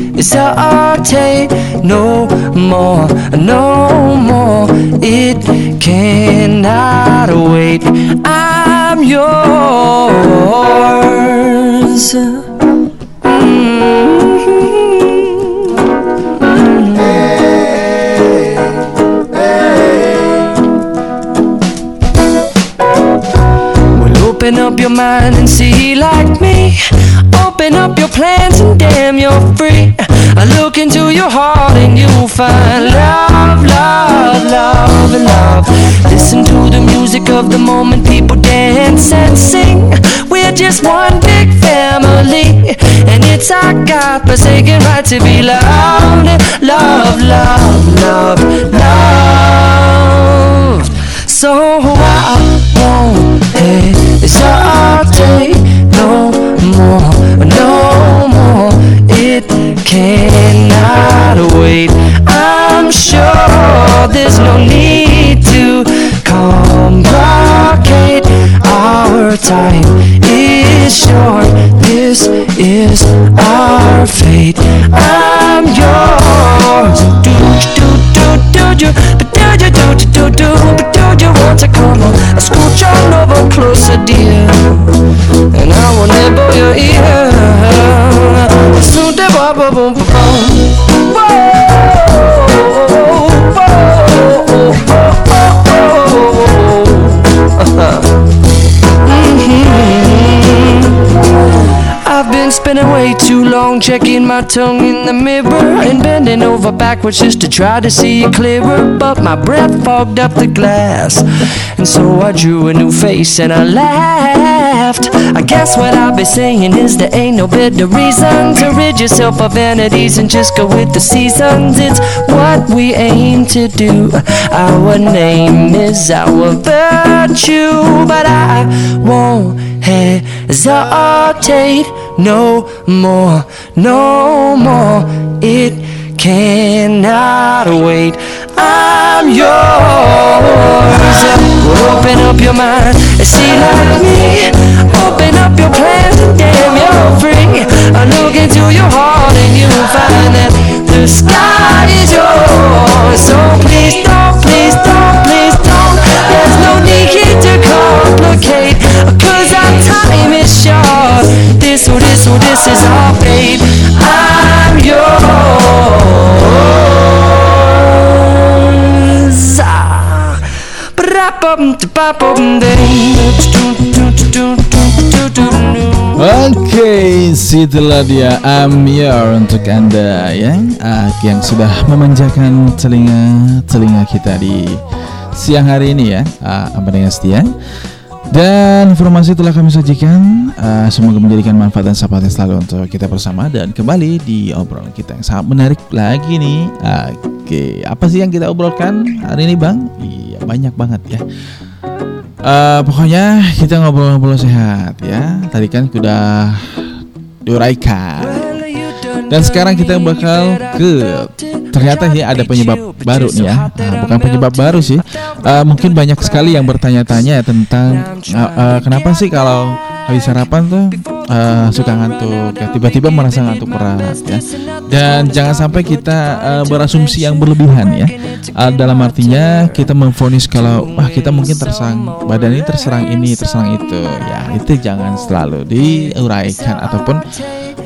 no more, no more. It cannot wait. I'm yours. Open up your mind and see like me. Open up your plans and damn, you're free. I look into your heart and you'll find love, love, love, love. Listen to the music of the moment, people dance and sing. We're just one big family, and it's our God-forsaken right to be loved, love, love, love, love. So I won't hesitate no more, no cannot wait. I'm sure there's no need to complicate. Our time is short. This is our fate. I'm yours. Do do do do do, do do do do do do, do want to come on? Scooch on over closer, dear, and I will nibble your ear. I've been spending way too long checking my tongue in the mirror and bending over backwards just to try to see it clearer. But my breath fogged up the glass, and so I drew a new face and I laughed. I guess what I'll be saying is there ain't no better reason to rid yourself of vanities and just go with the seasons. It's what we aim to do. Our name is our virtue, but I won't hesitate no more, no more. It cannot wait. I'm yours. Open up your mind and see like me. Open up your plans and damn, you're free. I look Oke, situlah dia. Amir untuk anda ya. Ah, yang sudah memanjakan telinga telinga kita di siang hari ini ya, ah, apa dengan setia. Dan informasi telah kami sajikan. Ah, Semoga menjadikan manfaat dan sahabat yang selalu untuk kita bersama Dan kembali di obrolan kita yang sangat menarik lagi nih. Oke, apa sih yang kita obrolkan hari ini bang? Iya, banyak banget ya Eh, pokoknya kita ngobrol-ngobrol sehat ya. Tadi kan sudah diuraikan. Dan sekarang kita bakal ke ternyata ya ada penyebab baru nih ya. Nah, bukan penyebab baru sih. Eh, mungkin banyak sekali yang bertanya-tanya tentang eh, eh, kenapa sih kalau habis sarapan tuh eh, suka ngantuk ya tiba-tiba merasa ngantuk berat ya. Dan jangan sampai kita eh, berasumsi yang berlebihan ya. Eh, dalam artinya kita memfonis kalau wah kita mungkin terserang badan ini terserang ini terserang itu ya itu jangan selalu diuraikan ataupun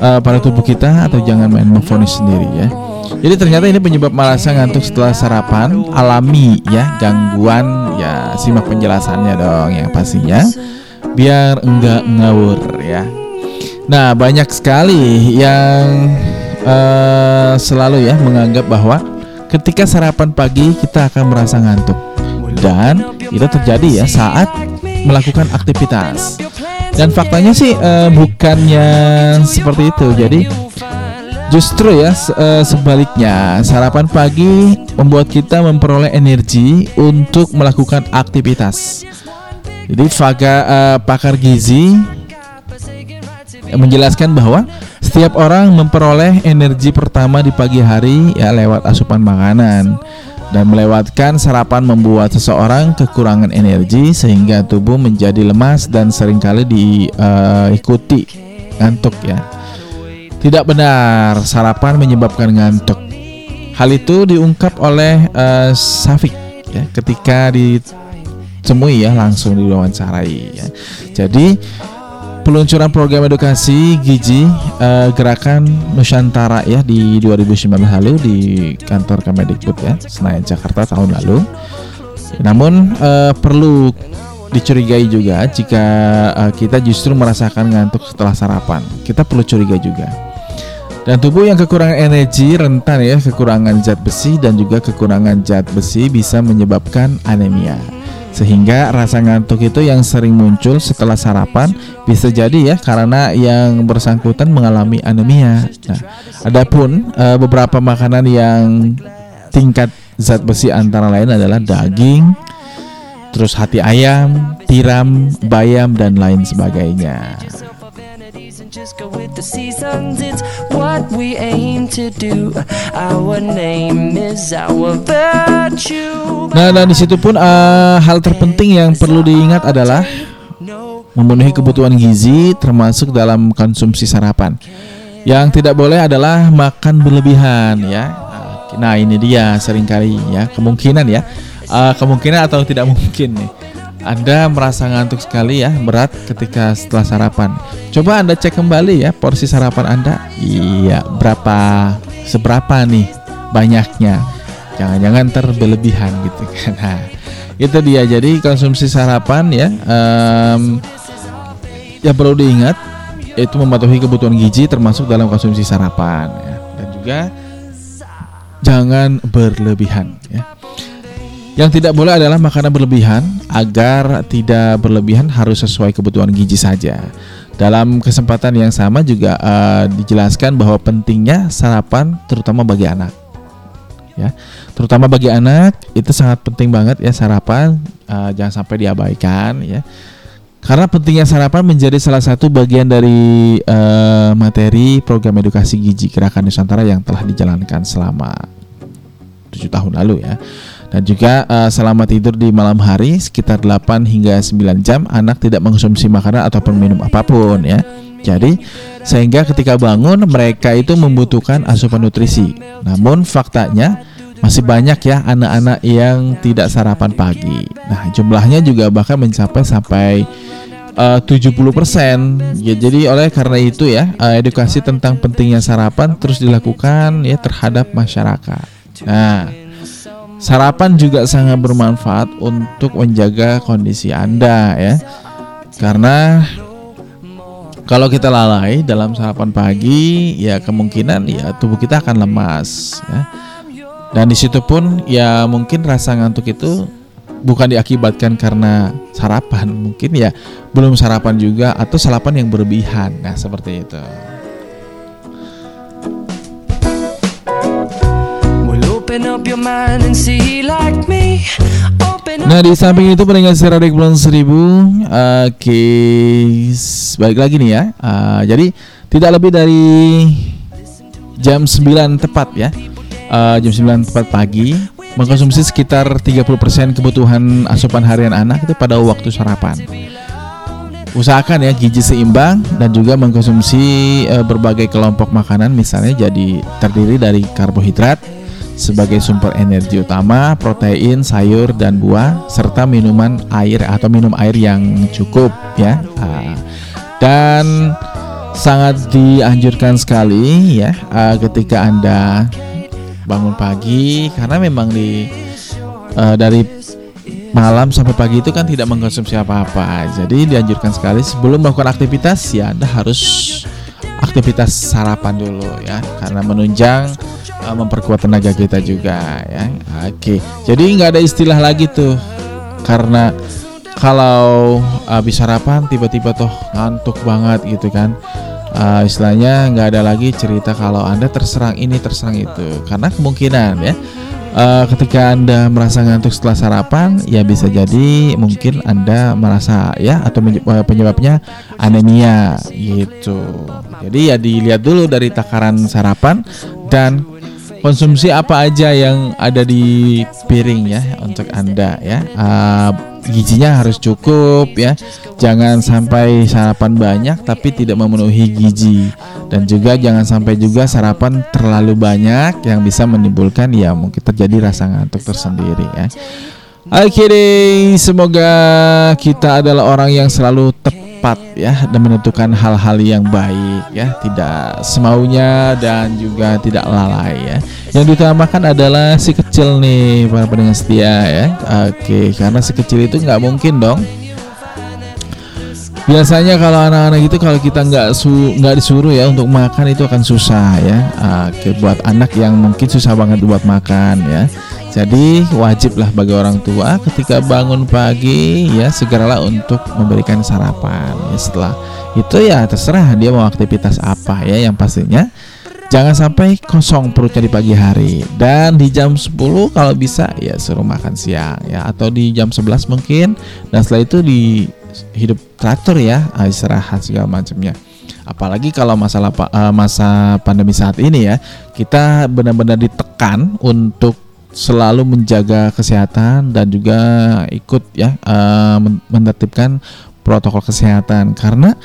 eh, pada tubuh kita atau jangan main memfonis sendiri ya. Jadi ternyata ini penyebab merasa ngantuk setelah sarapan alami ya gangguan ya simak penjelasannya dong yang pastinya biar enggak ngawur ya. Nah banyak sekali yang eh, selalu ya menganggap bahwa ketika sarapan pagi kita akan merasa ngantuk dan itu terjadi ya saat melakukan aktivitas. Dan faktanya sih eh, bukannya seperti itu. Jadi Justru ya se- eh, sebaliknya sarapan pagi membuat kita memperoleh energi untuk melakukan aktivitas. Jadi faga, eh, pakar gizi menjelaskan bahwa setiap orang memperoleh energi pertama di pagi hari ya lewat asupan makanan dan melewatkan sarapan membuat seseorang kekurangan energi sehingga tubuh menjadi lemas dan sering kali diikuti ngantuk ya. Tidak benar, sarapan menyebabkan ngantuk. Hal itu diungkap oleh eh, Safik ya, ketika ditemui ya langsung diwawancarai ya. Jadi peluncuran program edukasi gizi eh, gerakan Nusantara ya di 2019 lalu di kantor Kemendikbud ya Senayan Jakarta tahun lalu. Namun eh, perlu dicurigai juga jika eh, kita justru merasakan ngantuk setelah sarapan. Kita perlu curiga juga. Dan tubuh yang kekurangan energi rentan ya kekurangan zat besi dan juga kekurangan zat besi bisa menyebabkan anemia. Sehingga rasa ngantuk itu yang sering muncul setelah sarapan bisa jadi ya karena yang bersangkutan mengalami anemia. Nah, adapun eh, beberapa makanan yang tingkat zat besi antara lain adalah daging, terus hati ayam, tiram, bayam dan lain sebagainya. Just go with the seasons. It's what we aim to do. Our name is our virtue. Nah, dan di situ pun eh, hal terpenting yang perlu diingat adalah memenuhi kebutuhan gizi termasuk dalam konsumsi sarapan. Yang tidak boleh adalah makan berlebihan ya. Nah, ini dia sering kali ya kemungkinan ya. Eh, kemungkinan atau tidak mungkin nih. Anda merasa ngantuk sekali ya, berat ketika setelah sarapan. Coba Anda cek kembali ya porsi sarapan Anda. Iya, berapa seberapa nih banyaknya. Jangan-jangan terberlebihan gitu kan. [LAUGHS] Nah, itu dia. Jadi konsumsi sarapan ya em, yang perlu diingat yaitu mematuhi kebutuhan gizi termasuk dalam konsumsi sarapan ya. dan juga jangan berlebihan ya. Yang tidak boleh adalah makanan berlebihan agar tidak berlebihan harus sesuai kebutuhan gizi saja. Dalam kesempatan yang sama juga eh, dijelaskan bahwa pentingnya sarapan terutama bagi anak. Ya, terutama bagi anak itu sangat penting banget ya sarapan eh, jangan sampai diabaikan ya. Karena pentingnya sarapan menjadi salah satu bagian dari eh, materi program edukasi gizi Gerakan Nusantara yang telah dijalankan selama tujuh tahun lalu ya. Dan juga eh, selama tidur di malam hari sekitar 8 hingga 9 jam anak tidak mengkonsumsi makanan ataupun minum apa pun ya. Jadi sehingga ketika bangun mereka itu membutuhkan asupan nutrisi. Namun faktanya masih banyak ya anak-anak yang tidak sarapan pagi. Nah, jumlahnya juga bahkan mencapai sampai eh, 70%. Ya, jadi oleh karena itu ya, eh, edukasi tentang pentingnya sarapan terus dilakukan ya terhadap masyarakat. Nah, sarapan juga sangat bermanfaat untuk menjaga kondisi Anda ya. Karena kalau kita lalai dalam sarapan pagi, ya kemungkinan ya tubuh kita akan lemas ya. Dan di situ pun ya mungkin rasa ngantuk itu bukan diakibatkan karena sarapan, mungkin ya belum sarapan juga atau sarapan yang berlebihan. Nah, seperti itu. Nah di samping itu pendengar secara di bulan seribu Oke Baik lagi nih ya. Eh, Jadi tidak lebih dari Jam 9 tepat ya. Eh, Jam 9 tepat pagi Mengkonsumsi sekitar 30% kebutuhan asupan harian anak itu pada waktu sarapan. Usahakan ya gizi seimbang dan juga mengkonsumsi eh, berbagai kelompok makanan misalnya jadi terdiri dari karbohidrat sebagai sumber energi utama, protein, sayur dan buah serta minuman air atau minum air yang cukup ya. Ah, dan sangat dianjurkan sekali ya ah, ketika Anda bangun pagi karena memang di eh, dari malam sampai pagi itu kan tidak mengkonsumsi apa-apa. Jadi dianjurkan sekali sebelum melakukan aktivitas ya Anda harus aktivitas sarapan dulu ya karena menunjang uh, memperkuat tenaga kita juga ya. Oke. Jadi nggak ada istilah lagi tuh karena kalau habis sarapan tiba-tiba tuh ngantuk banget gitu kan. Uh, istilahnya nggak ada lagi cerita kalau anda terserang ini terserang itu karena kemungkinan ya Eh, ketika anda merasa ngantuk setelah sarapan ya bisa jadi mungkin anda merasa ya atau eh, penyebabnya anemia gitu. Jadi ya dilihat dulu dari takaran sarapan dan konsumsi apa aja yang ada di piring ya untuk anda ya. Eh, gizinya harus cukup ya. Jangan sampai sarapan banyak tapi tidak memenuhi gizi. Dan juga jangan sampai juga sarapan terlalu banyak yang bisa menimbulkan ya mungkin terjadi rasa ngantuk tersendiri ya. Oke deh, semoga kita adalah orang yang selalu tepat ya dan menentukan hal-hal yang baik ya, tidak semaunya dan juga tidak lalai ya. Yang diutamakan adalah si kecil nih para pendengar setia ya. Oke, karena si kecil itu nggak mungkin dong Biasanya kalau anak-anak itu kalau kita nggak su nggak disuruh ya untuk makan itu akan susah ya. Oke, buat anak yang mungkin susah banget buat makan ya. Jadi wajiblah bagi orang tua ketika bangun pagi ya segeralah untuk memberikan sarapan. Ya, setelah itu ya terserah dia mau aktivitas apa ya yang pastinya. Jangan sampai kosong perutnya di pagi hari. Dan di jam 10 kalau bisa ya suruh makan siang ya. Atau di jam 11 mungkin. Dan setelah itu di hidup teratur ya ah, istirahat segala macamnya. Apalagi kalau masalah eh, masa pandemi saat ini ya. Kita benar-benar ditekan untuk selalu menjaga kesehatan dan juga ikut ya men- menertibkan protokol kesehatan. Karena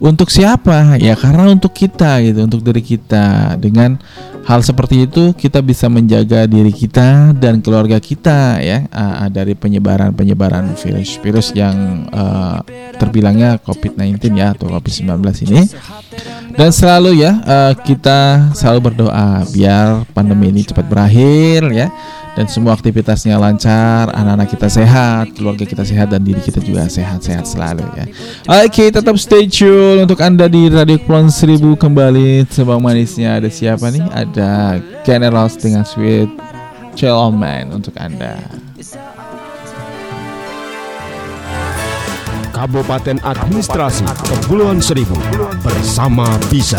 untuk siapa? Ya karena untuk kita gitu untuk diri kita dengan hal seperti itu kita bisa menjaga diri kita dan keluarga kita ya ah, dari penyebaran penyebaran virus virus yang eh, terbilangnya COVID-19 ya atau COVID-19 ini. Dan selalu ya eh, kita selalu berdoa biar pandemi ini cepat berakhir ya dan semua aktivitasnya lancar, anak-anak kita sehat, keluarga kita sehat dan diri kita juga sehat-sehat selalu ya. Oke, tetap stay tune untuk Anda di Radio Kepulauan Seribu kembali sebang manisnya ada siapa nih? Ada General dengan Sweet Chill on Man untuk Anda. Kabupaten Administrasi Kepulauan Seribu bersama bisa.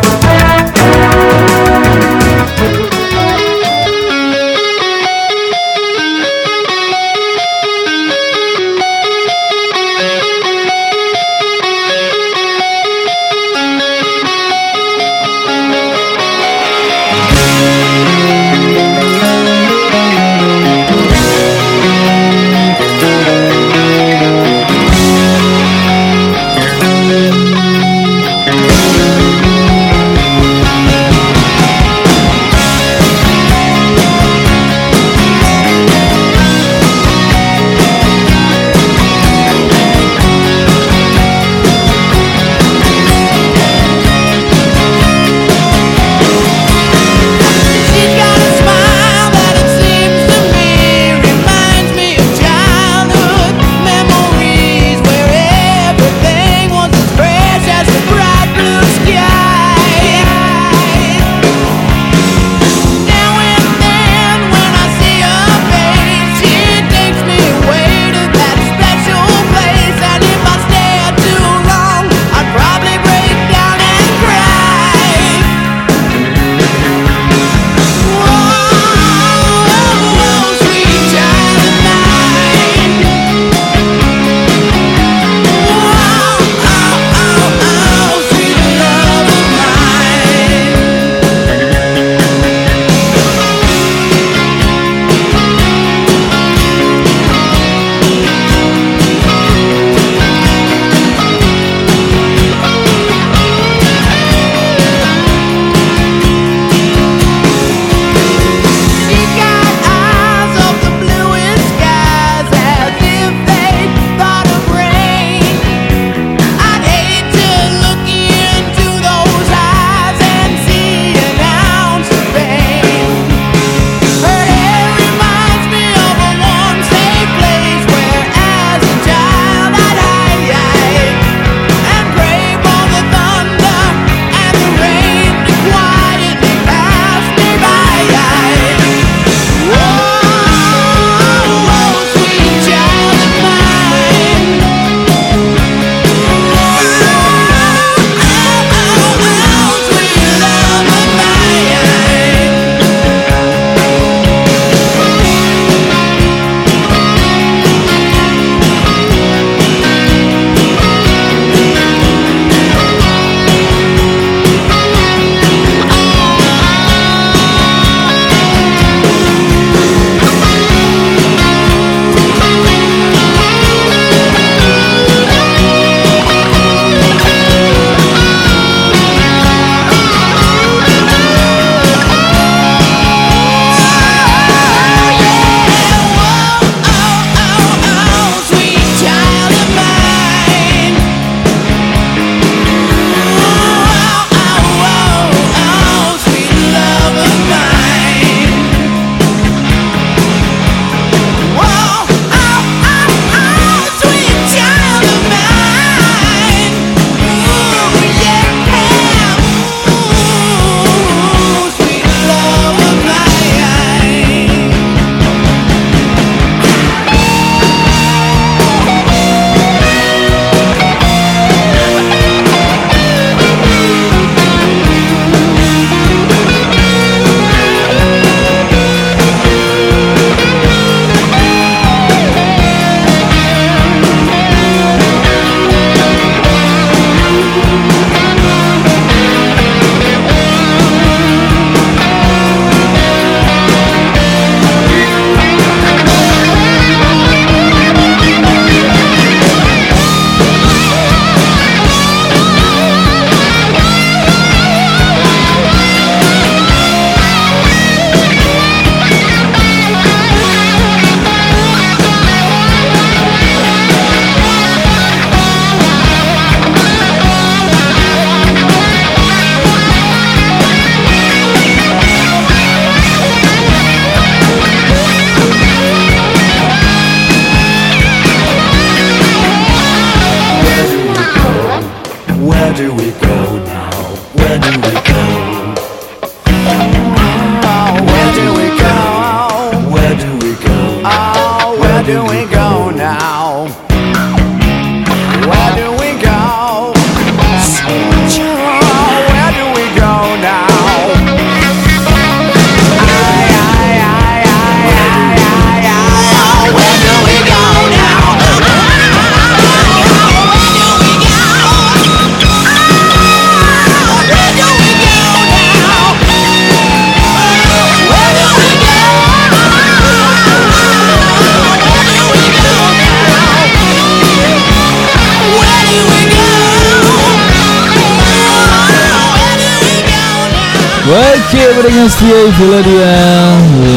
Itulah dia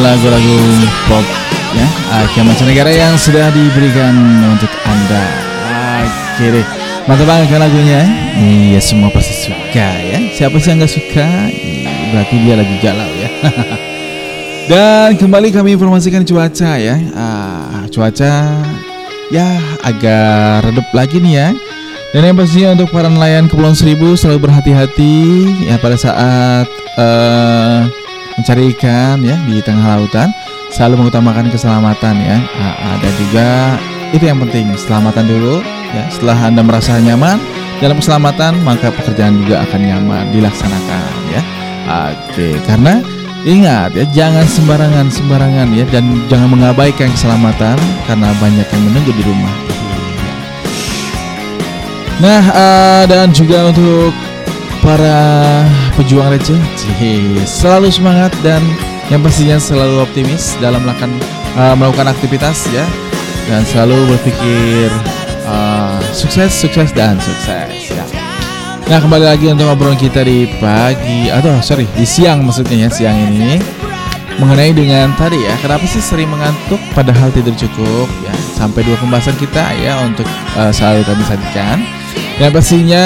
lagu-lagu pop ya, Akhir mancanegara yang sudah diberikan untuk anda. Oke deh, mantap banget kan lagunya? Iya, semua pasti suka ya. Siapa sih yang nggak suka? Ih, Berarti dia lagi galau ya. [LAUGHS] Dan kembali kami informasikan cuaca ya. Ah, cuaca ya agak redup lagi nih ya. Dan yang pastinya untuk para nelayan Kepulauan Seribu selalu berhati-hati ya pada saat eh, mencari ikan ya di tengah lautan selalu mengutamakan keselamatan ya. Ah, ah, dan juga itu yang penting keselamatan dulu ya. Setelah anda merasa nyaman dalam keselamatan maka pekerjaan juga akan nyaman dilaksanakan ya. Oke, karena ingat ya jangan sembarangan sembarangan ya dan jangan mengabaikan keselamatan karena banyak yang menunggu di rumah. Nah, eh, dan juga untuk para pejuang receh, selalu semangat dan yang pastinya selalu optimis dalam melakukan eh, melakukan aktivitas ya. Dan selalu berpikir eh, sukses, sukses dan sukses ya. Nah, kembali lagi untuk obrolan kita di pagi atau sorry di siang maksudnya ya siang ini. Mengenai dengan tadi ya kenapa sih sering mengantuk padahal tidur cukup ya. Sampai dua pembahasan kita ya untuk eh, selalu kami sajikan. Yang pastinya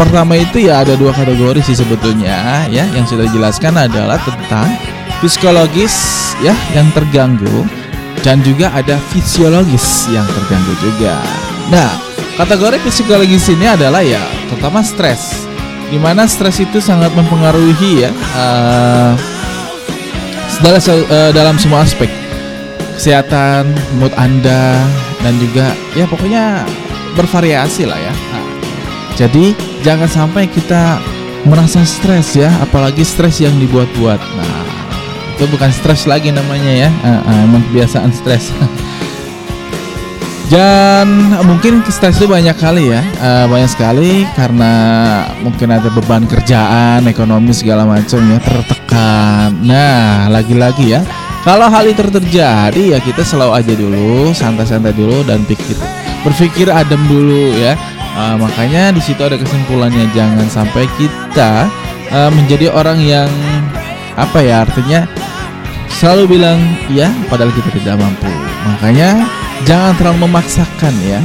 pertama itu ya ada dua kategori sih sebetulnya ya yang sudah dijelaskan adalah tentang psikologis ya yang terganggu dan juga ada fisiologis yang terganggu juga. Nah, kategori psikologis ini adalah ya terutama stres. Di mana stres itu sangat mempengaruhi ya eh, dalam, eh, dalam semua aspek kesehatan, mood Anda dan juga ya pokoknya bervariasi lah ya. Nah, jadi jangan sampai kita merasa stres ya, apalagi stres yang dibuat-buat. Nah, itu bukan stres lagi namanya ya, Ah, ah, emang kebiasaan stres. [LAUGHS] Dan mungkin stres itu banyak kali ya, Eh, banyak sekali karena mungkin ada beban kerjaan, ekonomi segala macam ya tertekan. Nah, lagi-lagi ya, kalau hal itu terjadi ya kita selalu aja dulu, santai-santai dulu dan pikir berpikir adem dulu ya. Eh, makanya di situ ada kesimpulannya jangan sampai kita eh, menjadi orang yang apa ya artinya selalu bilang ya padahal kita tidak mampu. Makanya jangan terlalu memaksakan ya.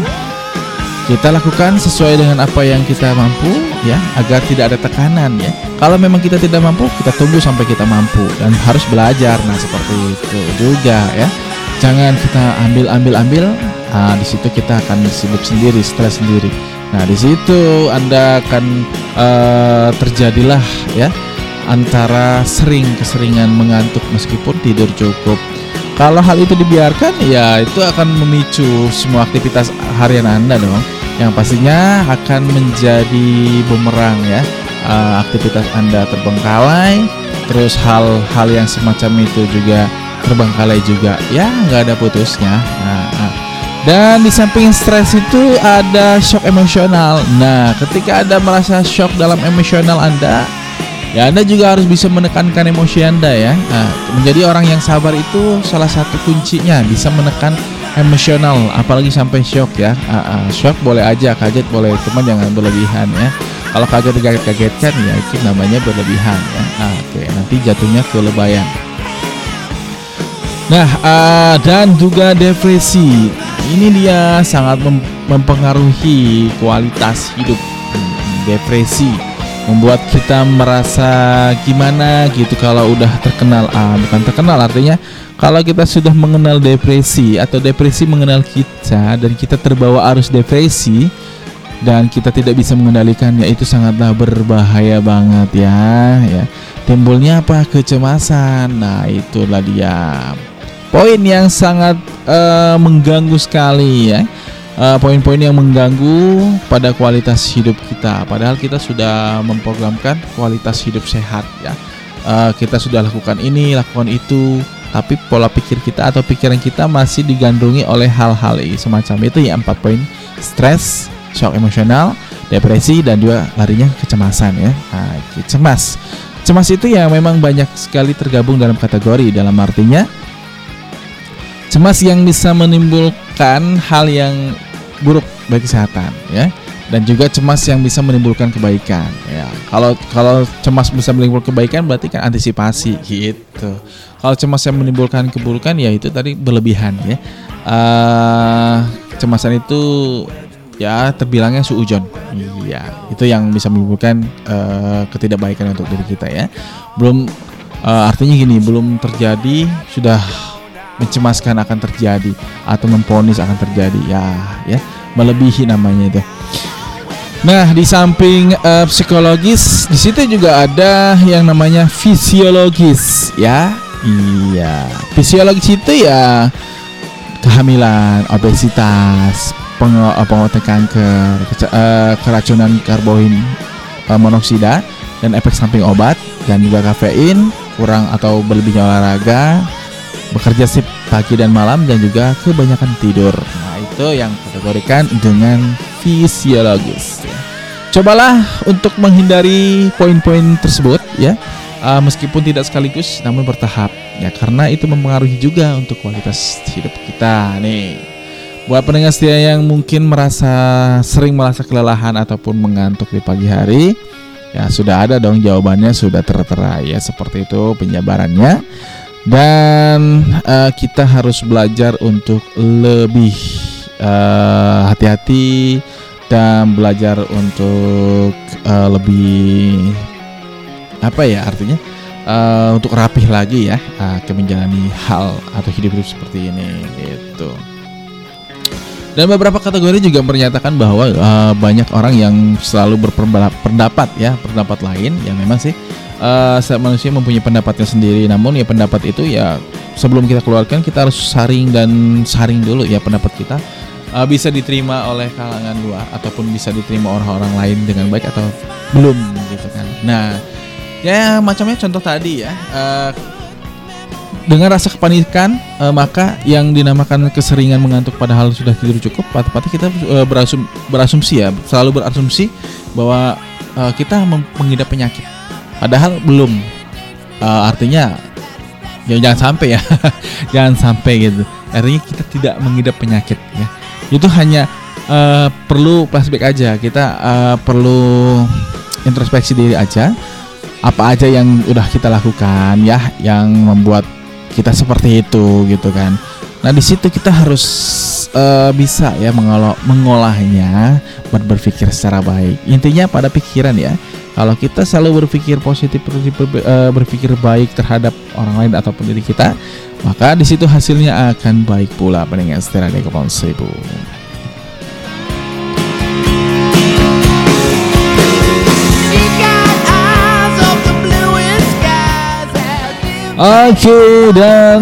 Kita lakukan sesuai dengan apa yang kita mampu ya agar tidak ada tekanan ya. Kalau memang kita tidak mampu, kita tunggu sampai kita mampu dan harus belajar. Nah, seperti itu juga ya. Jangan kita ambil ambil ambil. Nah, di situ kita akan sibuk sendiri, stres sendiri. Nah, di situ Anda akan eh, terjadilah ya antara sering keseringan mengantuk meskipun tidur cukup. Kalau hal itu dibiarkan ya itu akan memicu semua aktivitas harian Anda dong yang pastinya akan menjadi bumerang ya. Eh, aktivitas Anda terbengkalai, terus hal-hal yang semacam itu juga terbengkalai juga. Ya, nggak ada putusnya. Nah, nah. Dan di samping stres itu ada shock emosional. Nah, ketika Anda merasa shock dalam emosional Anda, Ya Anda juga harus bisa menekankan emosi Anda ya. Nah, Menjadi orang yang sabar itu salah satu kuncinya Bisa menekan emosional apalagi sampai shock ya. Ah, ah, Shock boleh aja, kaget boleh Cuman jangan berlebihan ya. Kalau kaget kaget-kagetkan ya itu namanya berlebihan ya. Ah, Oke nanti jatuhnya ke lebayan. Nah ah, dan juga depresi Ini dia sangat mem- mempengaruhi kualitas hidup. Depresi membuat kita merasa gimana gitu kalau udah terkenal. Ah bukan terkenal artinya kalau kita sudah mengenal depresi atau depresi mengenal kita dan kita terbawa arus depresi dan kita tidak bisa mengendalikannya itu sangatlah berbahaya banget ya ya. Timbulnya apa? Kecemasan. Nah itulah dia poin yang sangat eh, mengganggu sekali ya. Eh, poin-poin yang mengganggu pada kualitas hidup kita. Padahal kita sudah memprogramkan kualitas hidup sehat ya. Eh, kita sudah lakukan ini lakukan itu. Tapi pola pikir kita atau pikiran kita masih digandrungi oleh hal-hal semacam itu ya. Empat poin. Stres shock emosional depresi dan juga larinya kecemasan ya. Nah, cemas. Cemas itu ya memang banyak sekali tergabung dalam kategori. Dalam artinya cemas yang bisa menimbulkan hal yang buruk bagi kesehatan ya. Dan juga cemas yang bisa menimbulkan kebaikan ya. Kalau kalau cemas bisa menimbulkan kebaikan berarti kan antisipasi gitu. Kalau cemas yang menimbulkan keburukan ya itu tadi berlebihan ya. Eh, kecemasan itu ya terbilangnya suujon iya itu yang bisa menimbulkan eh, ketidakbaikan untuk diri kita ya. Belum eh, artinya gini belum terjadi sudah mencemaskan akan terjadi atau memponis akan terjadi. Ya ya. Melebihi namanya itu. Nah, di samping eh, psikologis, di situ juga ada yang namanya fisiologis, ya. Iya, fisiologis itu ya kehamilan, obesitas, eh, pengobatan kanker, eh, keracunan karbon eh, monoksida dan efek samping obat dan juga kafein, kurang atau berlebihnya olahraga, bekerja sip pagi dan malam dan juga kebanyakan tidur. Nah, itu yang kategorikan dengan fisiologis. Cobalah untuk menghindari poin-poin tersebut ya. Uh, meskipun tidak sekaligus namun bertahap ya karena itu mempengaruhi juga untuk kualitas hidup kita nih. Buat pendengar setia yang mungkin merasa sering merasa kelelahan ataupun mengantuk di pagi hari, ya sudah ada dong jawabannya sudah tertera ya seperti itu penjabarannya dan eh, kita harus belajar untuk lebih eh, hati-hati dan belajar untuk eh, lebih apa ya artinya eh, untuk rapih lagi ya eh, ke menjalani hal atau hidup-hidup seperti ini gitu. Dan beberapa kategori juga menyatakan bahwa eh, banyak orang yang selalu berpendapat ya pendapat lain yang memang sih eh, setiap manusia mempunyai pendapatnya sendiri. Namun ya pendapat itu ya sebelum kita keluarkan kita harus saring dan saring dulu ya pendapat kita eh, bisa diterima oleh kalangan luar ataupun bisa diterima orang-orang lain dengan baik atau belum gitu kan. Nah ya macamnya contoh tadi ya. eh, dengan rasa kepanikan eh, maka yang dinamakan keseringan mengantuk padahal sudah tidur cukup tepatnya kita eh, berasum, berasumsi ya selalu berasumsi bahwa eh, kita mengidap penyakit padahal belum. Eh, artinya ya jangan sampai ya. [LAUGHS] Jangan sampai gitu. Artinya kita tidak mengidap penyakit ya. Itu hanya eh, perlu flashback aja. Kita eh, perlu introspeksi diri aja. Apa aja yang udah kita lakukan ya yang membuat kita seperti itu gitu kan. Nah di situ kita harus eh, bisa ya mengolah mengolahnya ber- berpikir secara baik. Intinya pada pikiran ya kalau kita selalu berpikir positif berpikir, eh, berpikir baik terhadap orang lain ataupun diri kita maka di situ hasilnya akan baik pula. Pendengar Radio Kepulauan Seribu. Oke dan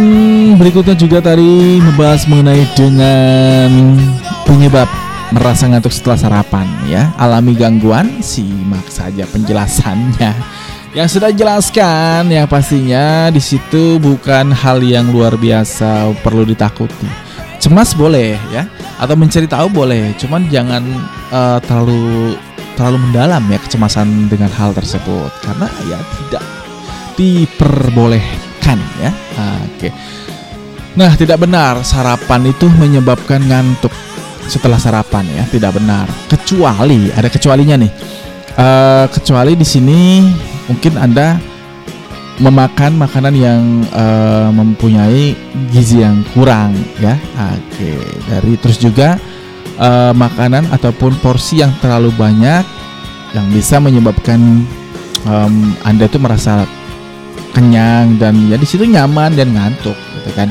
berikutnya juga tadi membahas mengenai dengan penyebab merasa ngantuk setelah sarapan ya. Alami gangguan simak saja penjelasannya. Yang sudah jelaskan yang pastinya di situ bukan hal yang luar biasa perlu ditakuti. Cemas boleh ya. Atau mencari tahu boleh cuman jangan eh, terlalu terlalu mendalam ya kecemasan dengan hal tersebut. Karena ya tidak diperbolehkan ya. Oke. Nah, tidak benar sarapan itu menyebabkan ngantuk setelah sarapan ya, tidak benar. Kecuali ada kecualinya nih. Eh, kecuali di sini mungkin Anda memakan makanan yang eh, mempunyai gizi yang kurang ya. Oke, dari terus juga eh, makanan ataupun porsi yang terlalu banyak yang bisa menyebabkan em, Anda itu merasa kenyang dan ya di situ nyaman dan ngantuk gitu kan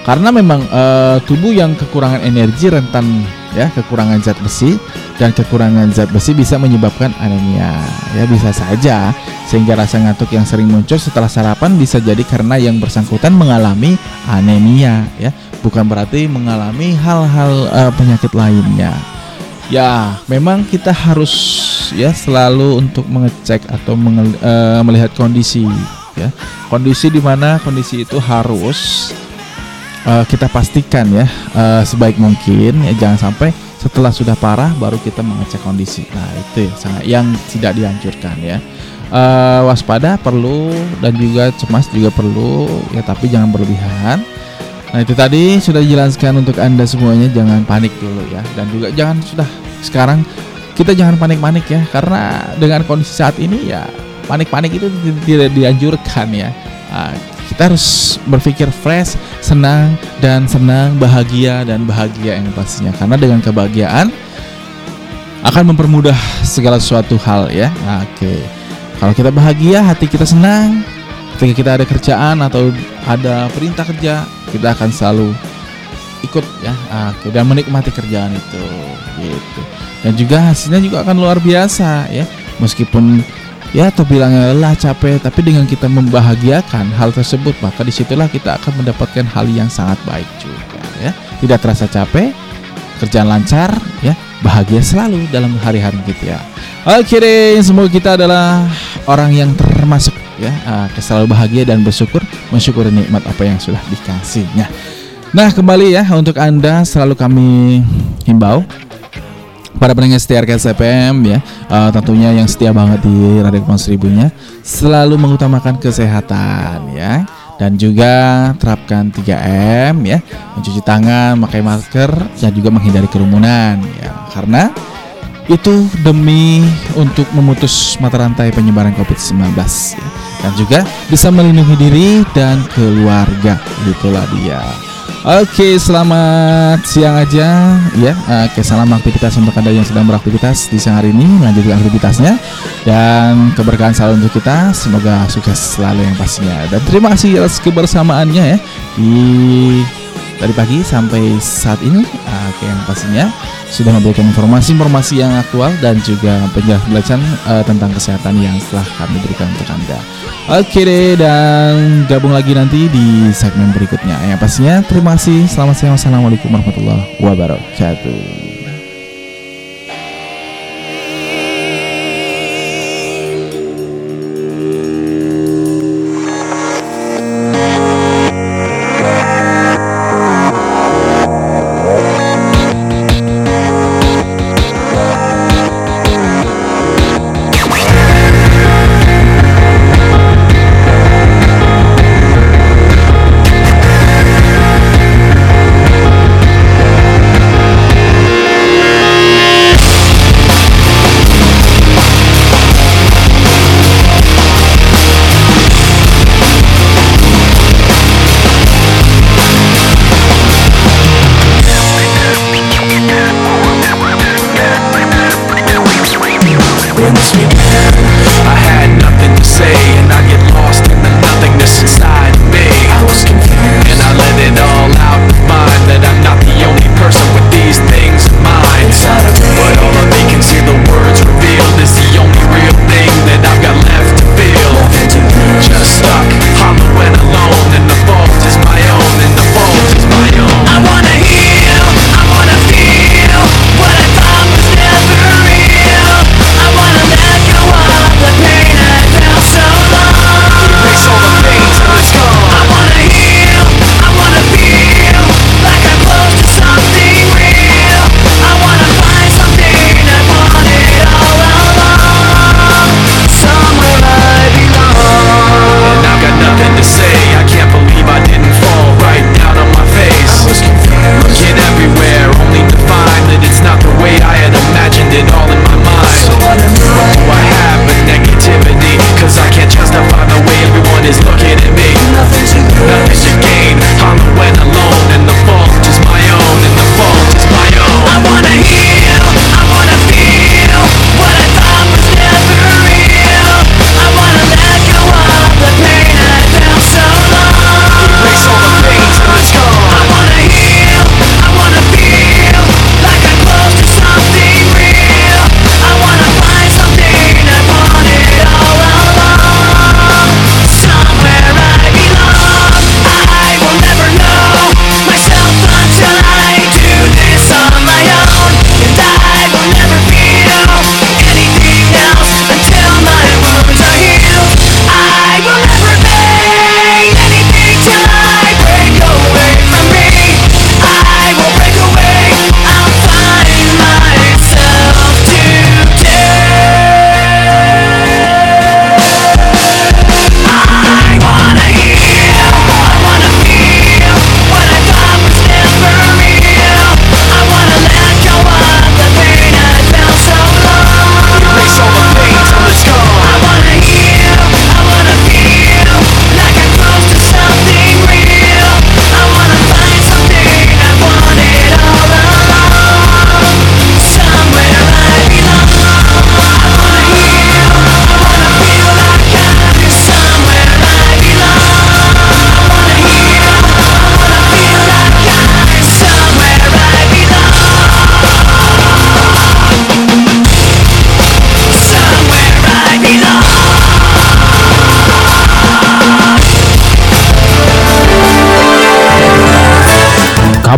karena memang eh, tubuh yang kekurangan energi rentan ya kekurangan zat besi dan kekurangan zat besi bisa menyebabkan anemia ya bisa saja. Sehingga rasa ngantuk yang sering muncul setelah sarapan bisa jadi karena yang bersangkutan mengalami anemia ya. Bukan berarti mengalami hal-hal eh, penyakit lainnya. Ya memang kita harus ya selalu untuk mengecek atau menge- eh, melihat kondisi ya. Kondisi di mana? Kondisi itu harus eh, kita pastikan ya eh, sebaik mungkin ya jangan sampai setelah sudah parah baru kita mengecek kondisi. Nah itu ya yang tidak dianjurkan ya. Eh, waspada perlu dan juga cemas juga perlu ya tapi jangan berlebihan. Nah itu tadi sudah dijelaskan untuk anda semuanya jangan panik dulu ya. Dan juga jangan sudah sekarang kita jangan panik-panik ya karena dengan kondisi saat ini ya panik-panik itu ti- tidak dianjurkan ya. Ah, kita harus berpikir fresh, senang dan senang, bahagia dan bahagia yang pastinya karena dengan kebahagiaan akan mempermudah segala sesuatu hal ya. Nah, Oke. Kalau kita bahagia, hati kita senang, ketika kita ada kerjaan atau ada perintah kerja, kita akan selalu ikut ya ah, oke, dan menikmati kerjaan itu gitu. Dan juga hasilnya juga akan luar biasa ya. Meskipun ya terbilangnya lelah capek, tapi dengan kita membahagiakan hal tersebut, maka di situlah kita akan mendapatkan hal yang sangat baik juga ya. Tidak terasa capek, kerjaan lancar ya, bahagia selalu dalam hari-hari kita ya. Oke deh, semoga kita adalah orang yang termasuk ya, ah, selalu bahagia dan bersyukur, mensyukuri nikmat apa yang sudah dikasihnya. Nah, kembali ya untuk Anda selalu kami himbau para pendengar setia RKS ya, eh, tentunya yang setia banget di Radio Kepulauan Seribunya selalu mengutamakan kesehatan ya dan juga terapkan 3M ya, mencuci tangan, memakai masker dan juga menghindari kerumunan ya. Karena itu demi untuk memutus mata rantai penyebaran COVID-19 ya. dan juga bisa melindungi diri dan keluarga itulah dia Oke selamat siang aja. Ya Oke salam aktivitas untuk anda yang sedang beraktivitas di siang hari ini. Lanjutkan aktivitasnya. Dan keberkahan selalu untuk kita. Semoga sukses selalu yang pastinya. Dan terima kasih atas kebersamaannya ya Di dari pagi sampai saat ini Oke yang pastinya sudah memberikan informasi-informasi yang aktual dan juga penjelasan eh, tentang kesehatan yang telah kami berikan untuk Anda. Oke deh dan gabung lagi nanti di segmen berikutnya. Yang pastinya terima kasih. Selamat siang. Wassalamualaikum warahmatullahi wabarakatuh.